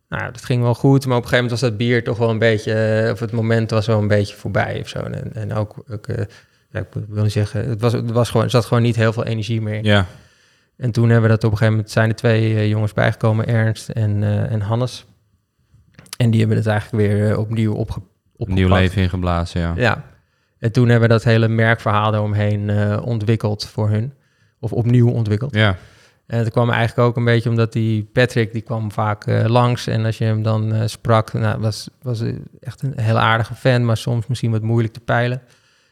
Nou, ja, dat ging wel goed, maar op een gegeven moment was dat bier toch wel een beetje, eh, of het moment was wel een beetje voorbij of zo. En, en ook, ook eh, ja, ik wil niet zeggen, het was, het was gewoon, er zat gewoon niet heel veel energie meer. Ja. En toen hebben we dat op een gegeven moment, zijn er twee eh, jongens bijgekomen, Ernst en, eh, en Hannes. En die hebben het eigenlijk weer opnieuw opge, Een nieuw opgepakt. leven ingeblazen, ja. Ja. En toen hebben we dat hele merkverhaal eromheen eh, ontwikkeld voor hun. Of opnieuw ontwikkeld. Ja. En het kwam eigenlijk ook een beetje omdat die Patrick, die kwam vaak eh, langs. En als je hem dan eh, sprak, nou, was, was hij echt een heel aardige fan, maar soms misschien wat moeilijk te peilen.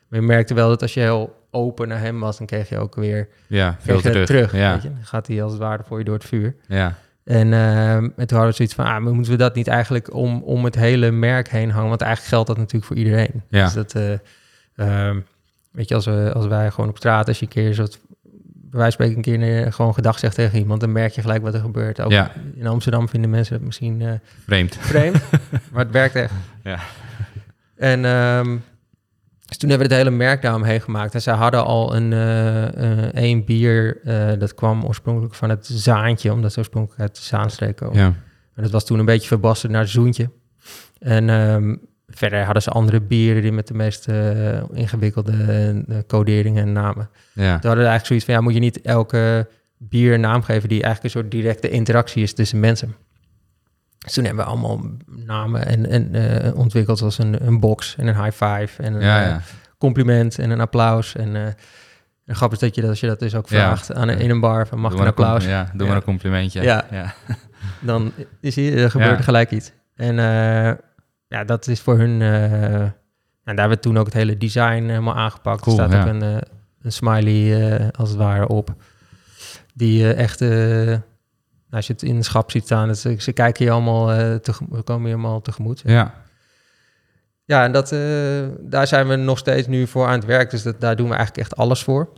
Maar je merkte wel dat als je heel open naar hem was, dan kreeg je ook weer Ja, veel terug. terug. Ja. weet je. Dan gaat hij als het ware voor je door het vuur. Ja. En, en toen hadden we zoiets van, ah, maar moeten we dat niet eigenlijk om, om het hele merk heen hangen? Want eigenlijk geldt dat natuurlijk voor iedereen. Ja. Dus dat, eh, ehm, weet je, als, we, als wij gewoon op straat, als je een keer zo, van spreken een keer eh, gewoon gedag zegt tegen iemand, dan merk je gelijk wat er gebeurt. Ook Ja. in Amsterdam vinden mensen dat misschien eh, Vreemd. vreemd, maar het werkt echt. Ja. En ehm, dus toen hebben we het hele merk daaromheen gemaakt. En zij hadden al een eh, één bier, dat kwam oorspronkelijk van het Zaantje, omdat ze oorspronkelijk uit de Zaanstreek komen. Ja. En dat was toen een beetje verbasterd naar Zoentje. En ehm, verder hadden ze andere bieren die met de meest eh, ingewikkelde eh, coderingen en namen. Ja. Toen hadden we eigenlijk zoiets van, ja, moet je niet elke bier een naam geven die eigenlijk een soort directe interactie is tussen mensen. Dus toen hebben we allemaal namen en, en, eh, ontwikkeld als een, een box en een high five en een Ja, ja. compliment en een applaus. En, en grappig is dat je dat, als je dat dus ook Ja. vraagt aan een, in een bar van mag ik een applaus? Ja, doe maar een complimentje. Ja. dan is hier, er gebeurt er gelijk iets. En ja, dat is voor hun... eh, en daar hebben we toen ook het hele design helemaal aangepakt. Cool, er staat ja. ook een, eh, een smiley, eh, als het ware, op. Die echt... nou, als je het in de schap ziet staan, dat ze, ze kijken je allemaal, uh, tegemoet, komen je allemaal tegemoet. Ja. Ja, en dat, uh, daar zijn we nog steeds nu voor aan het werk. Dus dat, daar doen we eigenlijk echt alles voor.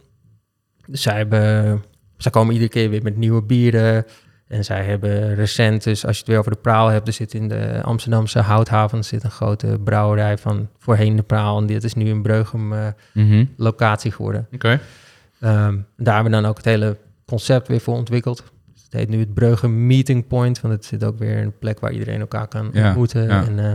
Dus zij, hebben, zij komen iedere keer weer met nieuwe bieren. En zij hebben recent, dus als je het weer over de Praal hebt, er zit in de Amsterdamse Houthaven zit een grote brouwerij van voorheen de Praal. En dit is nu een Breugem uh, mm -hmm. locatie geworden. Oké. Okay. Um, daar hebben we dan ook het hele concept weer voor ontwikkeld. Dus het heet nu het Breugem Meeting Point, want het zit ook weer een plek waar iedereen elkaar kan Ja, ontmoeten. ja. En uh,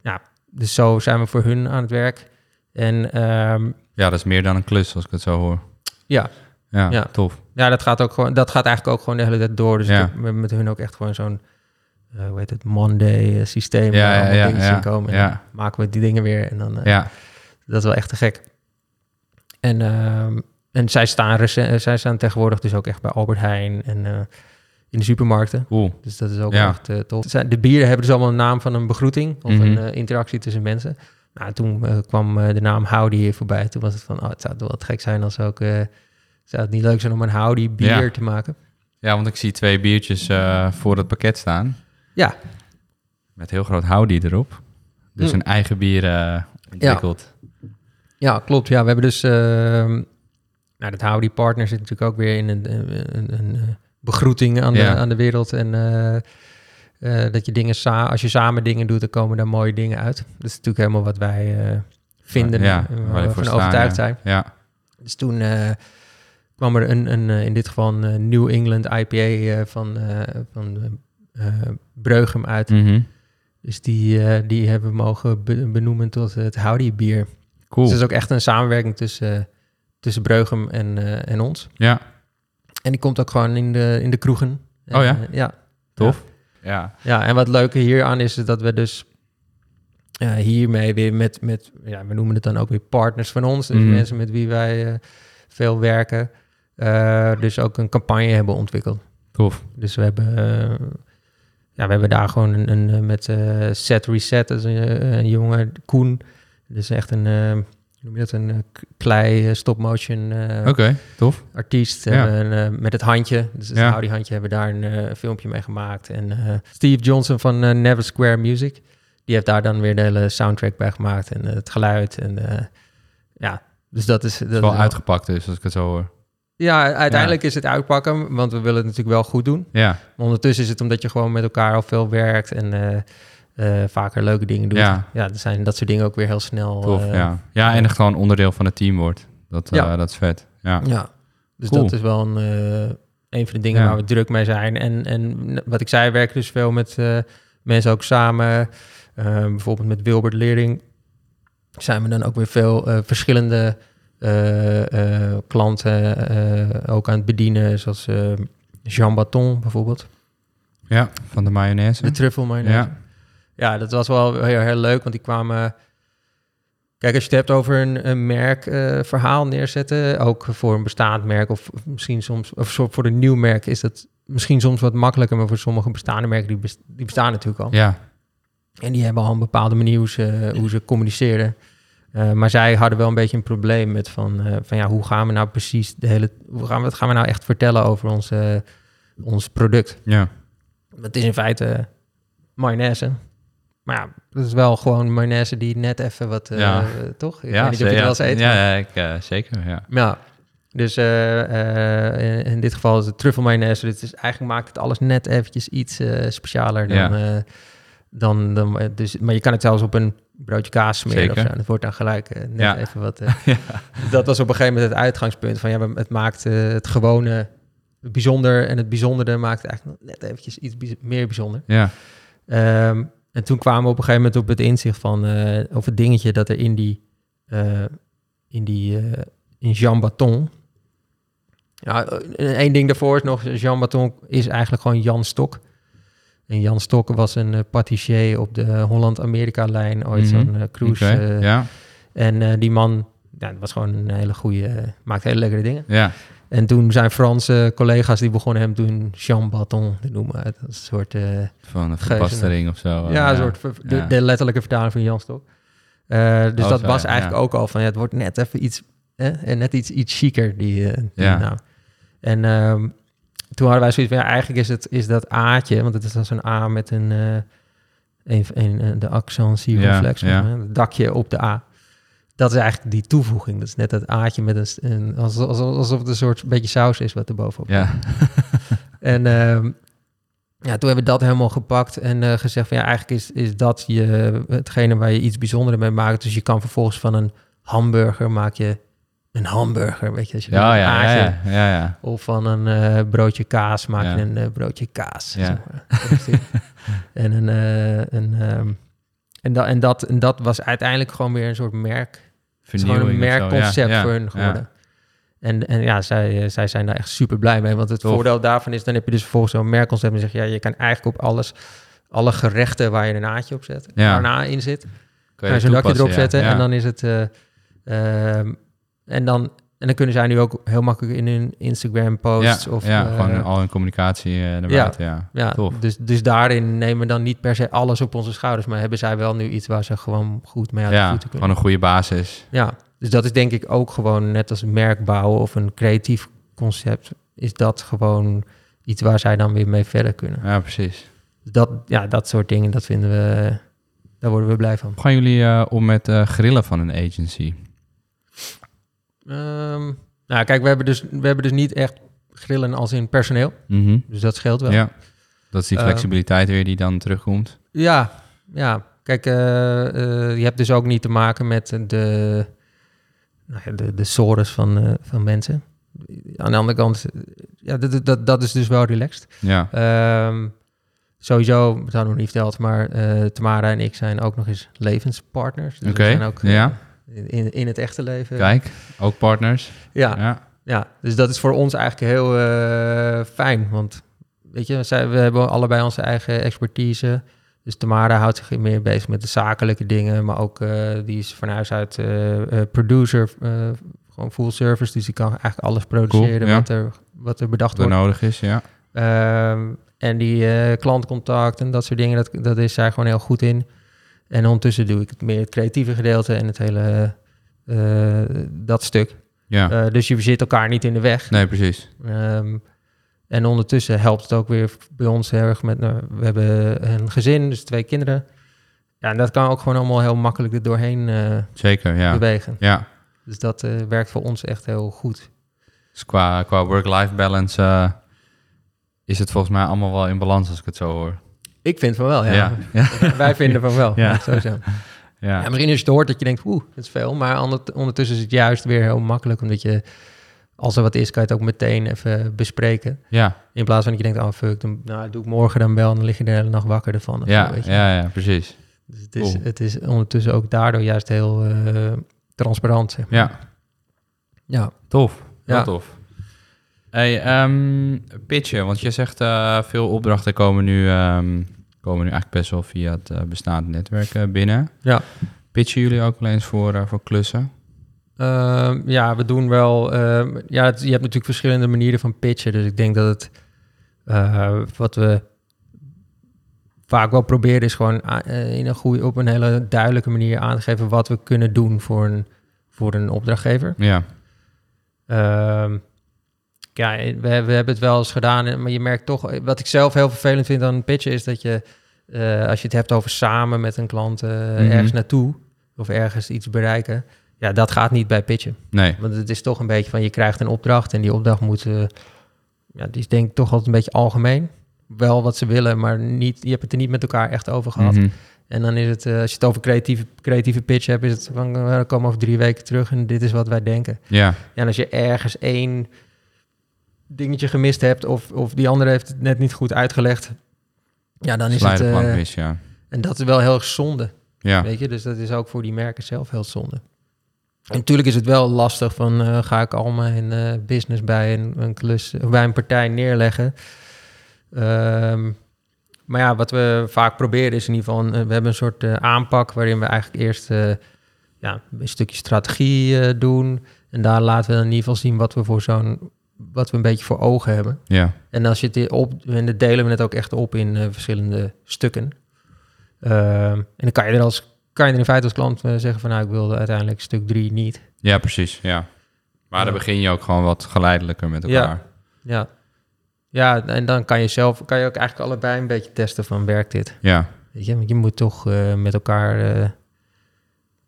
ja, dus zo zijn we voor hun aan het werk. En um, Ja, dat is meer dan een klus, als ik het zo hoor. ja, Ja, Ja. tof. Ja, dat gaat ook gewoon, dat gaat eigenlijk ook gewoon de hele tijd door. Dus Ja. ik heb met- met hun ook echt gewoon zo'n, eh, hoe heet het, Monday eh, systeem. Ja, waar ja, allemaal ja, in komen. En dan maken we die dingen weer. En dan, eh, Ja, dat is wel echt te gek. En, ehm, en zij, staan zij staan tegenwoordig dus ook echt bij Albert Heijn en eh, in de supermarkten. cool. Dus dat is ook Ja. echt eh, tof. De bieren hebben dus allemaal een naam van een begroeting of Mhm. een eh, interactie tussen mensen. Nou, toen eh, kwam eh, de naam Howdy hier voorbij. Toen was het van, oh, het zou wel gek zijn als ook... zou het niet leuk zijn om een Howdy bier Ja. te maken? Ja, want ik zie twee biertjes eh, voor het pakket staan. Ja, Met heel groot Howdy erop. Dus Mm. een eigen bier eh, ontwikkeld. ja klopt. Ja, we hebben dus... ehm nou, dat Howdy Partner zit natuurlijk ook weer in een, een, een, eh, begroeting aan de, aan de wereld. En dat je dingen... sa- als je samen dingen doet, dan komen daar mooie dingen uit. Dat is natuurlijk helemaal wat wij vinden Ja, waar we van overtuigd zijn. Ja, Dus toen kwam er een, een eh, in dit geval een eh, New England IPA eh, van, eh van Breugem uit. Mhm. Dus die, eh, die hebben we mogen be- benoemen tot het Howdy bier. cool. Dus het is ook echt een samenwerking tussen, eh, tussen Breugem en, eh, en ons. Ja, En die komt ook gewoon in de, in de kroegen. En, Oh ja? eh, ja. tof. Ja, Ja, en wat leuke hieraan is, is dat we dus eh, hiermee weer met, met, ja, we noemen het dan ook weer partners van ons. Dus Mhm. mensen met wie wij eh, veel werken. Eh, dus ook een campagne hebben ontwikkeld. tof. Dus we hebben, eh, ja, we hebben daar gewoon een, een eh, met Set Reset, dat is een, een jongen, Koen. Dat is echt een, noem je dat, een klei stop-motion Oké, tof. artiest. Ja. Met het handje, dus het Ja. Howdy handje, hebben daar een filmpje mee gemaakt. En Steve Johnson van Never Square Music, die heeft daar dan weer de hele soundtrack bij gemaakt. En het geluid en ja... Dus dat is... Dat is wel is uitgepakt dus, als ik het zo hoor. Ja, uiteindelijk is het uitpakken, want we willen het natuurlijk wel goed doen. Ja, Maar ondertussen is het omdat je gewoon met elkaar al veel werkt en eh, eh, vaker leuke dingen doet. Ja. ja, dan zijn dat soort dingen ook weer heel snel. tof. eh, ja. ja, en gewoon onderdeel van het team wordt. Dat, Ja. dat is vet. Ja, ja. Dus Cool. dat is wel een, een van de dingen Ja. waar we druk mee zijn. En, en wat ik zei, we werken dus veel met mensen ook samen. Eh, bijvoorbeeld met Wilbert Leering zijn we dan ook weer veel verschillende klanten eh, ook aan het bedienen. Zoals eh, Jean Baton bijvoorbeeld. ja van de mayonaise. De truffel mayonaise. Ja. Ja, dat was wel heel, heel leuk, want die kwamen... Kijk, als je het hebt over een, een merkverhaal verhaal neerzetten, ook voor een bestaand merk of misschien soms, of voor een nieuw merk is dat misschien soms wat makkelijker, maar voor sommige bestaande merken, die, die bestaan natuurlijk al. Ja, En die hebben al een bepaalde manier hoe ze, hoe ze communiceren. Eh, maar zij hadden wel een beetje een probleem met van, eh, van ja, hoe gaan we nou precies de hele, hoe gaan we, wat gaan we nou echt vertellen over ons, ons product? ja. Het is in feite mayonaise. Maar ja, het is wel gewoon mayonaise die net even wat, eh, Ja. toch? Ik ja, weet niet of je het ja, wel eens eet. Ja, ja, ik, zeker, ja. Ja, dus in, in dit geval is het truffel mayonaise. Dus het is, eigenlijk maakt het alles net eventjes iets specialer dan, dan, dan... eh, Dus, maar je kan het zelfs op een broodje kaas smeren of zo. En het wordt dan gelijk eh, net Ja. even wat... eh, dat was op een gegeven moment het uitgangspunt. Van ja, het maakt het gewone bijzonder... en het bijzondere maakt eigenlijk net eventjes iets bijz- meer bijzonder. Ja, Ehm, en toen kwamen we op een gegeven moment op het inzicht van, of het dingetje dat er in die, in die, in Jean Baton. Ja, één ding daarvoor is nog, Jean Baton is eigenlijk gewoon Jan Stok. En Jan Stok was een eh, patissier op de Holland-Amerika-lijn, ooit Mhm. zo'n eh, cruise. eh, ja, En die man, ja, dat was gewoon een hele goede, maakt hele lekkere dingen. ja, En toen zijn Franse collega's, die begonnen hem toen Jean Baton te noemen. Dat is een soort... van een verbastering of zo. ja, een soort ver- de, letterlijke vertaling van Jan Stok. Dus Oh, dat zo, was ja, eigenlijk ja. ook al van ja, het wordt net even iets, en net iets, iets chiquer die, die Ja. naam. En, ehm, toen hadden wij zoiets van, ja, eigenlijk is, het, is dat A'tje, want het is dan zo'n A met een, eh een, een, de accent circumflex, Ja, ja. het dakje op de A. Dat is eigenlijk die toevoeging. Dat is net dat A'tje met een, een alsof, alsof alsof het een soort beetje saus is wat er bovenop Ja, En ehm, ja, toen hebben we dat helemaal gepakt en eh, gezegd van ja, eigenlijk is, is dat je, hetgene waar je iets bijzonders mee maakt. Dus je kan vervolgens van een hamburger maak je een hamburger, weet je. Als je ja, een ja, ja. Of van een eh, broodje kaas maak je een eh, broodje kaas. Ja. Zeg maar. En, een, eh, een, ehm, en, dat, en, dat, en dat was uiteindelijk gewoon weer een soort merk gewoon een merkconcept voor hun geworden. En, en ja, zij, zij zijn daar echt super blij mee. Want het Tof. voordeel daarvan is, dan heb je dus vervolgens zo'n merkconcept. En zeg je, ja, je kan eigenlijk op alles, alle gerechten waar je een naadje op zet, Ja. waar een A in zit, Kun kan je het zo'n dakje erop zetten. En dan is het... eh, ehm, en, dan, en dan kunnen zij nu ook heel makkelijk in hun Instagram posts ja, of... ja, eh, gewoon al hun communicatie eh, naar ja. buiten, ja. ja, tof. Dus, dus daarin nemen we dan niet per se alles op onze schouders. Maar hebben zij wel nu iets waar ze gewoon goed mee aan de Ja, voeten kunnen. gewoon een goede basis. Ja, dus dat is denk ik ook gewoon net als merk bouwen of een creatief concept, is dat gewoon iets waar zij dan weer mee verder kunnen. Ja, precies. Dus dat, ja, dat soort dingen, dat vinden we, daar worden we blij van. Gaan jullie eh, om met grillen van een agency? Ehm, nou, kijk, we hebben, dus, we hebben dus niet echt grillen als in personeel, Mhm. dus dat scheelt wel. Ja, dat is die Eh, flexibiliteit weer die dan terugkomt. Ja, ja. Kijk, eh, eh, je hebt dus ook niet te maken met de, nou ja, de, de sores van, eh, van mensen. Aan de andere kant, ja, dat, dat, dat is dus wel relaxed. Ja, Ehm, sowieso, dat hadden we nog niet verteld, maar Tamara en ik zijn ook nog eens levenspartners. Dus Oké, we zijn ook ja. In, in het echte leven. kijk, ook partners. Ja, Ja, ja, dus dat is voor ons eigenlijk heel eh, fijn. Want weet je, zij, we hebben allebei onze eigen expertise. Dus Tamara houdt zich meer bezig met de zakelijke dingen. Maar ook, eh, die is van huis uit eh, producer, gewoon full service. Dus die kan eigenlijk alles produceren ja. wat, er, wat er bedacht wat er wordt. nodig is, ja. Ehm, en die klantcontact en dat soort dingen, dat, dat is zij gewoon heel goed in. En ondertussen doe ik het meer het creatieve gedeelte en het hele, eh, dat stuk. Ja, Eh, dus je zit elkaar niet in de weg. nee, precies. Ehm, en ondertussen helpt het ook weer bij ons heel erg met... nou, we hebben een gezin, dus twee kinderen. Ja, en dat kan ook gewoon allemaal heel makkelijk er doorheen eh, Zeker, ja. bewegen. Ja, Dus dat werkt voor ons echt heel goed. dus qua, qua work-life balance is het volgens mij allemaal wel in balans als ik het zo hoor. Ik vind van wel, ja. Ja, ja. Wij vinden van wel, Ja. sowieso. Ja, Ja, misschien je het hoort dat je denkt, oeh, dat is veel. Maar ondertussen is het juist weer heel makkelijk, omdat je... Als er wat is, kan je het ook meteen even bespreken. ja, In plaats van dat je denkt, oh fuck, dan nou, doe ik morgen dan wel... en dan lig je de hele nacht wakker ervan. ja, zo, weet je. ja, ja, precies. Dus het is, Cool. het is ondertussen ook daardoor juist heel eh, transparant. Zeg maar. Ja, ja. tof. Ja. tof. Hey, ehm, pitchen, want je zegt eh, veel opdrachten komen nu, ehm, komen nu eigenlijk best wel via het eh, bestaande netwerk eh, binnen. Ja. Pitchen jullie ook wel eens voor, voor klussen? Ehm, ja, we doen wel. ja, het- je hebt natuurlijk verschillende manieren van pitchen. Dus ik denk dat het. wat we vaak wel proberen is gewoon in een goede, op een hele duidelijke manier aan te geven wat we kunnen doen voor een, voor een opdrachtgever. Ja, ja, we, we hebben het wel eens gedaan, eh, maar je merkt toch... Wat ik zelf heel vervelend vind aan pitchen is dat je... eh, als je het hebt over samen met een klant eh, Mhm. ergens naartoe... of ergens iets bereiken... ja, dat gaat niet bij pitchen. nee. Want het is toch een beetje van... je krijgt een opdracht en die opdracht moet... eh, ja, die is denk ik toch altijd een beetje algemeen. Wel wat ze willen, maar niet, je hebt het er niet met elkaar echt over gehad. Mhm. En dan is het, eh, als je het over creatieve, creatieve pitch hebt... is het van, eh, we komen over drie weken terug en dit is wat wij denken. Ja, Ja, en als je ergens één dingetje gemist hebt of, of die andere heeft het net niet goed uitgelegd, ja, dan is het... eh, mis, ja. en dat is wel heel erg zonde, Ja, weet je. Dus dat is ook voor die merken zelf heel zonde. En natuurlijk is het wel lastig van, eh, ga ik al mijn eh, business bij een, een klus, of bij een partij neerleggen. Ehm, maar ja, wat we vaak proberen is in ieder geval, we hebben een soort aanpak waarin we eigenlijk eerst ja, een stukje strategie doen. En daar laten we in ieder geval zien wat we voor zo'n, wat we een beetje voor ogen hebben. ja, En als je het op, en dat delen we het ook echt op in eh, verschillende stukken. Ehm, en dan kan je er als kan je er in feite als klant eh, zeggen van nou, ik wilde uiteindelijk stuk drie niet. ja, precies, ja. Maar dan Ja. begin je ook gewoon wat geleidelijker met elkaar. Ja. Ja, en dan kan je zelf, kan je ook eigenlijk allebei een beetje testen van werkt dit? Ja, Weet je, want je moet toch eh, met elkaar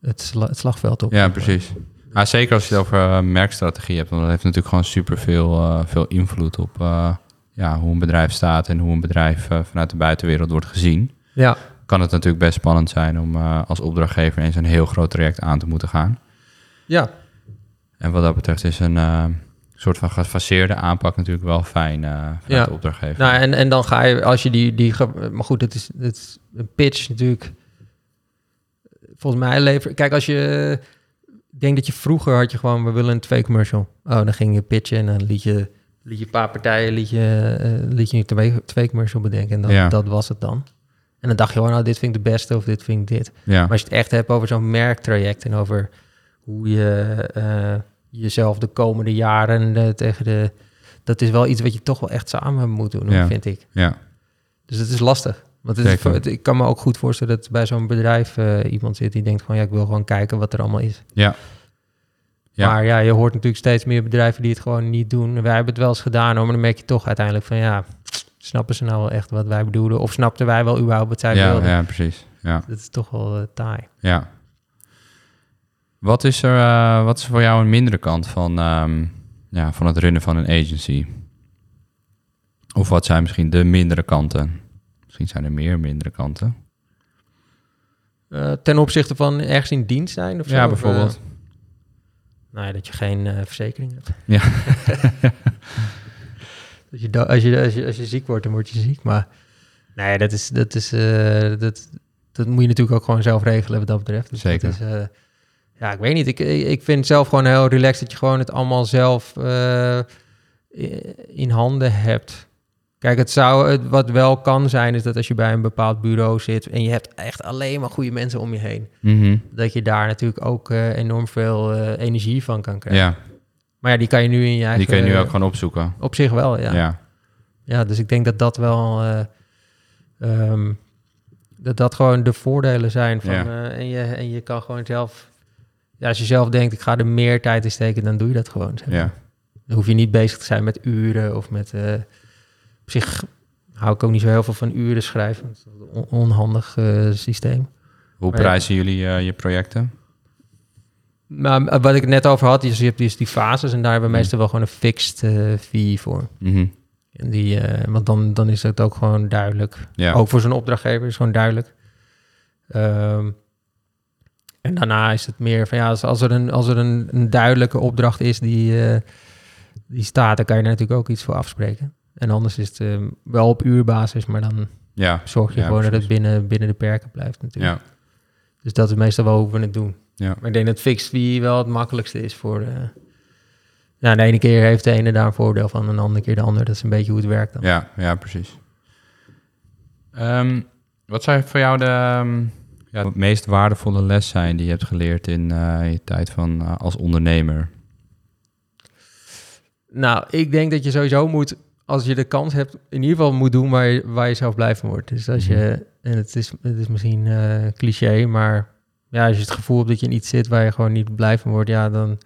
het, sla- het slagveld op. ja precies. Maar zeker als je het over eh, merkstrategie hebt, want dat heeft natuurlijk gewoon super veel, veel invloed op eh, ja, hoe een bedrijf staat en hoe een bedrijf eh, vanuit de buitenwereld wordt gezien. Ja, Kan het natuurlijk best spannend zijn om eh, als opdrachtgever eens een heel groot traject aan te moeten gaan. ja, En wat dat betreft is een eh, soort van gefaseerde aanpak natuurlijk wel fijn eh vanuit Ja. de opdrachtgever. Nou, en, en dan ga je, als je die, die maar goed, het is, het is een pitch natuurlijk. Volgens mij levert, kijk, als je, ik denk dat je vroeger had je gewoon, we willen een twee commercial. Oh, dan ging je pitchen en dan liet je, liet je een paar partijen, liet je, eh, liet je een twee, twee commercial bedenken en dan, Ja. dat was het dan. En dan dacht je gewoon, nou, dit vind ik de beste of dit vind ik dit. ja. Maar als je het echt hebt over zo'n merktraject en over hoe je eh, jezelf de komende jaren tegen de... Dat is wel iets wat je toch wel echt samen moet doen, Ja. vind ik. ja. Dus het is lastig. Want het het- ik kan me ook goed voorstellen dat bij zo'n bedrijf eh, iemand zit die denkt van... ja, ik wil gewoon kijken wat er allemaal is. Ja. Ja. Maar ja, je hoort natuurlijk steeds meer bedrijven die het gewoon niet doen. Wij hebben het wel eens gedaan, hoor, maar dan merk je toch uiteindelijk van... ja, snappen ze nou wel echt wat wij bedoelen? Of snapten wij wel überhaupt wat zij ja, wilden? ja, precies. Ja. Dat is toch wel eh, taai. Ja. Wat is er eh, wat is voor jou een mindere kant van, ehm, ja, van het runnen van een agency? Of wat zijn misschien de mindere kanten? Misschien zijn er meer mindere kanten. Eh, ten opzichte van ergens in dienst zijn of zo? Ja, Of, bijvoorbeeld. eh, nou ja, dat je geen eh, verzekering hebt. Ja. dat je, als, je, als, je, als je ziek wordt, dan word je ziek. Maar nee, dat, is, dat, is, dat, dat moet je natuurlijk ook gewoon zelf regelen wat dat betreft. Dus Zeker. Dat is, ja, ik weet niet. Ik, ik vind zelf gewoon heel relaxed dat je gewoon het allemaal zelf in handen hebt. Kijk, het zou, het, wat wel kan zijn, is dat als je bij een bepaald bureau zit en je hebt echt alleen maar goede mensen om je heen, Mhm. dat je daar natuurlijk ook eh, enorm veel eh, energie van kan krijgen. Ja, Maar ja, die kan je nu in je eigen... die kun je nu ook gewoon opzoeken. Op zich wel, ja. Ja. ja. dus ik denk dat dat wel... eh, ehm, dat dat gewoon de voordelen zijn van... Ja. en, je, en je kan gewoon zelf... Ja, als je zelf denkt, ik ga er meer tijd in steken, dan doe je dat gewoon. zeg. Ja. Dan hoef je niet bezig te zijn met uren of met... op zich hou ik ook niet zo heel veel van uren schrijven. Dat is een on- onhandig eh, systeem. Hoe Maar ja. prijzen jullie eh, je projecten? Maar eh, wat ik het net over had, is je hebt dus die fases en daar hebben we Hmm. meestal wel gewoon een fixed eh, fee voor. Mhm. En die, want dan, dan is het ook gewoon duidelijk. Ja. Ook voor zo'n opdrachtgever is gewoon duidelijk. Ehm, en daarna is het meer van ja, als, als er, een, als er een, een duidelijke opdracht is die, die staat, dan kan je er natuurlijk ook iets voor afspreken. En anders is het eh, wel op uurbasis, maar dan ja. zorg je Ja, gewoon dat het binnen, binnen de perken blijft natuurlijk. Ja. Dus dat is meestal wel hoe we het doen. Ja. Maar ik denk dat fixed fee wel het makkelijkste is voor... eh ja, de ene keer heeft de ene daar een voordeel van... en de andere keer de ander. Dat is een beetje hoe het werkt dan. Ja, ja, precies. Ehm, wat zou voor jou de, ehm, ja, de meest waardevolle les zijn die je hebt geleerd in eh, je tijd van, als ondernemer? Nou, ik denk dat je sowieso moet... als je de kans hebt... in ieder geval moet doen waar je, waar je zelf blij van wordt. Dus als je... en het is, het is misschien eh, cliché, maar... ja, als je het gevoel hebt dat je in iets zit... waar je gewoon niet blij van wordt... ja, dan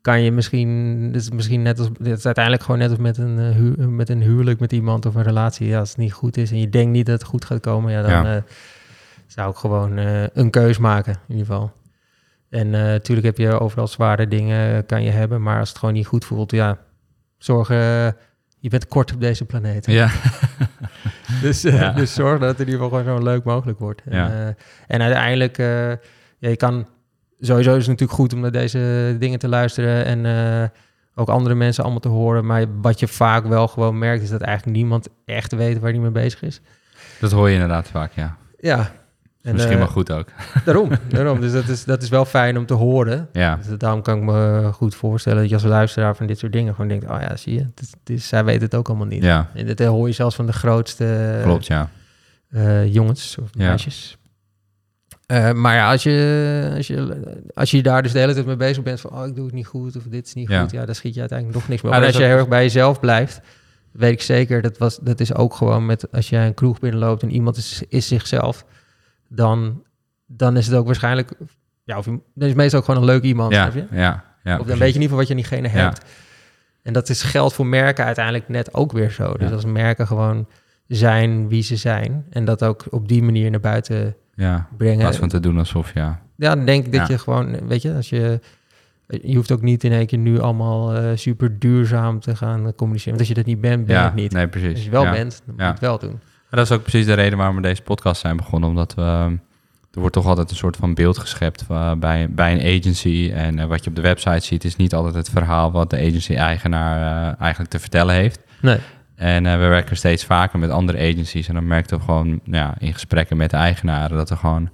kan je misschien... Het is misschien net als... Het is uiteindelijk gewoon net als met een, eh, hu- met een huwelijk met iemand... of een relatie. Ja, als het niet goed is en je denkt niet dat het goed gaat komen... ja, dan Ja. eh, zou ik gewoon een keus maken, in ieder geval. En natuurlijk heb je overal zware dingen, kan je hebben, maar als het gewoon niet goed voelt, ja, zorg, eh, je bent kort op deze planeet. Ja. Dus, eh, Ja. dus zorg dat het in ieder geval gewoon zo leuk mogelijk wordt. En, Ja. eh, en uiteindelijk, eh, ja, je kan, sowieso is het natuurlijk goed om naar deze dingen te luisteren en ook andere mensen allemaal te horen, maar wat je vaak wel gewoon merkt, is dat eigenlijk niemand echt weet waar hij mee bezig is. Dat hoor je inderdaad vaak, ja. Ja. En, Misschien eh, wel goed ook. Daarom, daarom. Dus dat is, dat is wel fijn om te horen. Ja, Dus daarom kan ik me goed voorstellen dat je als luisteraar van dit soort dingen gewoon denkt, oh ja, zie je, het is, het is- zij weet het ook allemaal niet. ja, En dat hoor je zelfs van de grootste klopt, ja. eh, jongens of Ja. meisjes. Eh, maar ja, als je, als, je, als je daar dus de hele tijd mee bezig bent van, oh, ik doe het niet goed of dit is niet Ja. goed, ja, dan schiet je uiteindelijk nog niks meer. Op. En dat als je heel erg bij jezelf blijft, weet ik zeker, dat, was, dat is ook gewoon met, als jij een kroeg binnenloopt en iemand is, is zichzelf, dan, dan is het ook waarschijnlijk, ja, of je, dan is het meestal ook gewoon een leuk iemand, Ja, je? ja, ja. of dan precies. weet je in ieder geval wat je aan diegene Ja. hebt. En dat is geld voor merken uiteindelijk net ook weer zo. Dus Ja. als merken gewoon zijn wie ze zijn en dat ook op die manier naar buiten Ja, in brengen. plaats van te doen alsof, ja. Ja, dan denk ik dat je gewoon, weet je, als je... Je hoeft ook niet in één keer nu allemaal eh, super duurzaam te gaan communiceren. Want als je dat niet bent, ben je ja, het niet. nee, precies. Als je wel ja. bent, dan moet je het wel doen. Maar dat is ook precies de reden waarom we deze podcast zijn begonnen. Omdat we, ehm, er wordt toch altijd een soort van beeld geschept eh, bij, bij een agency. En eh, wat je op de website ziet is niet altijd het verhaal wat de agency-eigenaar eh, eigenlijk te vertellen heeft. Nee. En we werken steeds vaker met andere agencies. En dan merkten we gewoon ja, in gesprekken met de eigenaren dat er gewoon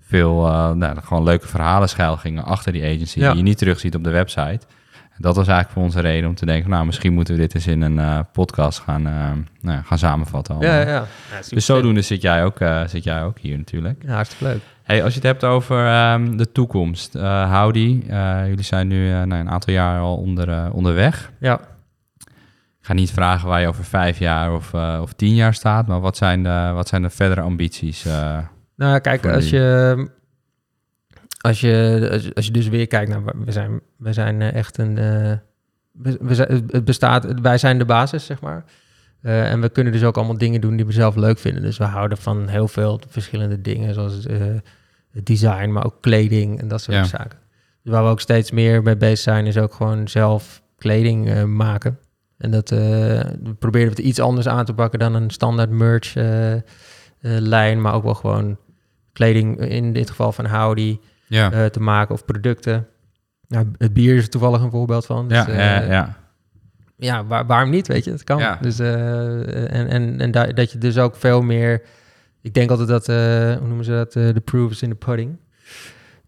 veel nou, gewoon leuke verhalen schuil gingen achter die agency. Ja. Die je niet terugziet op de website. Dat was eigenlijk voor ons een reden om te denken, nou misschien moeten we dit eens in een eh, podcast gaan, eh, nou, gaan samenvatten. allemaal. Ja, ja. Dus zodoende zit jij ook, eh, zit jij ook hier natuurlijk. Ja, hartstikke leuk. Hey, als je het hebt over ehm, de toekomst, Howdy, jullie zijn nu nou, een aantal jaar al onder, onderweg. Ja, Ik ga niet vragen waar je over vijf jaar of, of tien jaar staat, maar wat zijn de, wat zijn de verdere ambities? nou kijk, als je, als, je, als, je, dus weer kijkt naar, we zijn, we zijn eh, echt een, eh, we, we zijn, het bestaat, wij zijn de basis, zeg maar. Eh, en we kunnen dus ook allemaal dingen doen die we zelf leuk vinden. Dus we houden van heel veel verschillende dingen, zoals het design, maar ook kleding en dat soort Ja. zaken. Dus waar we ook steeds meer mee bezig zijn, is ook gewoon zelf kleding maken. En dat we proberen het iets anders aan te pakken dan een standaard merch lijn, maar ook wel gewoon kleding, in dit geval van Howdy, ja. eh, te maken of producten. Nou, het bier is er toevallig een voorbeeld van. Dus, ja, eh, ja, ja, ja, waar, waarom niet, weet je? Het kan. Ja. Dus, eh, en en, en da- dat je dus ook veel meer... Ik denk altijd dat, eh, hoe noemen ze dat? Eh, De proof is in the pudding.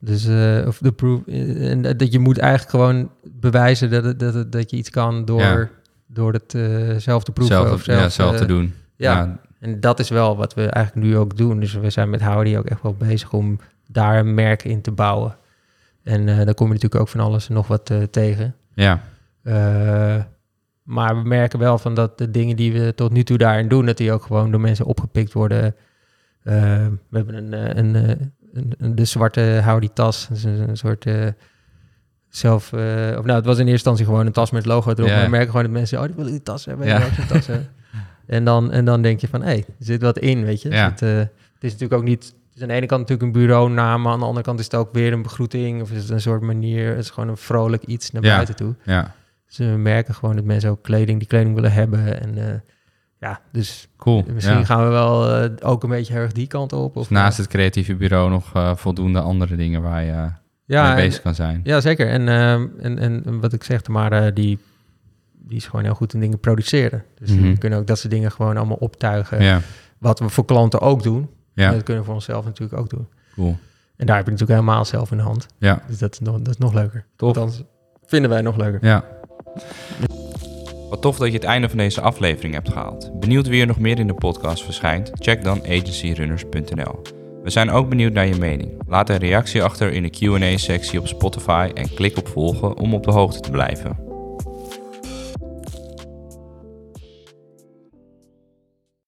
Dus, eh, of de proof... eh, en dat je moet eigenlijk gewoon bewijzen dat, dat, dat je iets kan door, Ja. door het eh, zelf te proeven. zelf, of zelf, ja, zelf eh, te doen. ja. En dat is wel wat we eigenlijk nu ook doen. Dus we zijn met Howdy ook echt wel bezig om daar een merk in te bouwen. En eh dan kom je natuurlijk ook van alles en nog wat eh, tegen. ja, Eh, maar we merken wel van dat de dingen die we tot nu toe daarin doen, dat die ook gewoon door mensen opgepikt worden. We hebben een, een, een, een- de zwarte Howdy tas. Dat is een, soort zelf... of nou, het was in eerste instantie gewoon een tas met logo erop. Ja. Maar we merken gewoon dat mensen, oh, die willen die tas hebben. Ja. Zo'n tas hebben. En dan, en dan denk je van, hé, hey, er zit wat in, weet je. Ja. Dus het, het is natuurlijk ook niet... Is aan de ene kant natuurlijk een bureaunaam, aan de andere kant is het ook weer een begroeting. Of is het een soort manier, het is gewoon een vrolijk iets naar Ja. buiten toe. ja, Dus we merken gewoon dat mensen ook kleding, die kleding willen hebben. En eh, ja, dus cool. misschien ja. gaan we wel eh, ook een beetje erg die kant op. Of, Dus naast eh, het creatieve bureau nog voldoende andere dingen waar je mee ja, en- bezig kan zijn. ja, zeker. En, ehm, en, en wat ik zeg, maar die, die is gewoon heel goed in dingen produceren. Dus Mhm. we kunnen ook dat soort dingen gewoon allemaal optuigen. Ja, Wat we voor klanten ook doen. Ja, En dat kunnen we voor onszelf natuurlijk ook doen. cool. En daar heb je natuurlijk helemaal zelf in de hand. Ja, Dus dat is nog, dat is nog leuker. tof. Althans, vinden wij nog leuker. Ja. Wat tof dat je het einde van deze aflevering hebt gehaald. Benieuwd wie er nog meer in de podcast verschijnt? Check dan agencyrunners.nl. We zijn ook benieuwd naar je mening. Laat een reactie achter in de Q&A sectie op Spotify en klik op volgen om op de hoogte te blijven.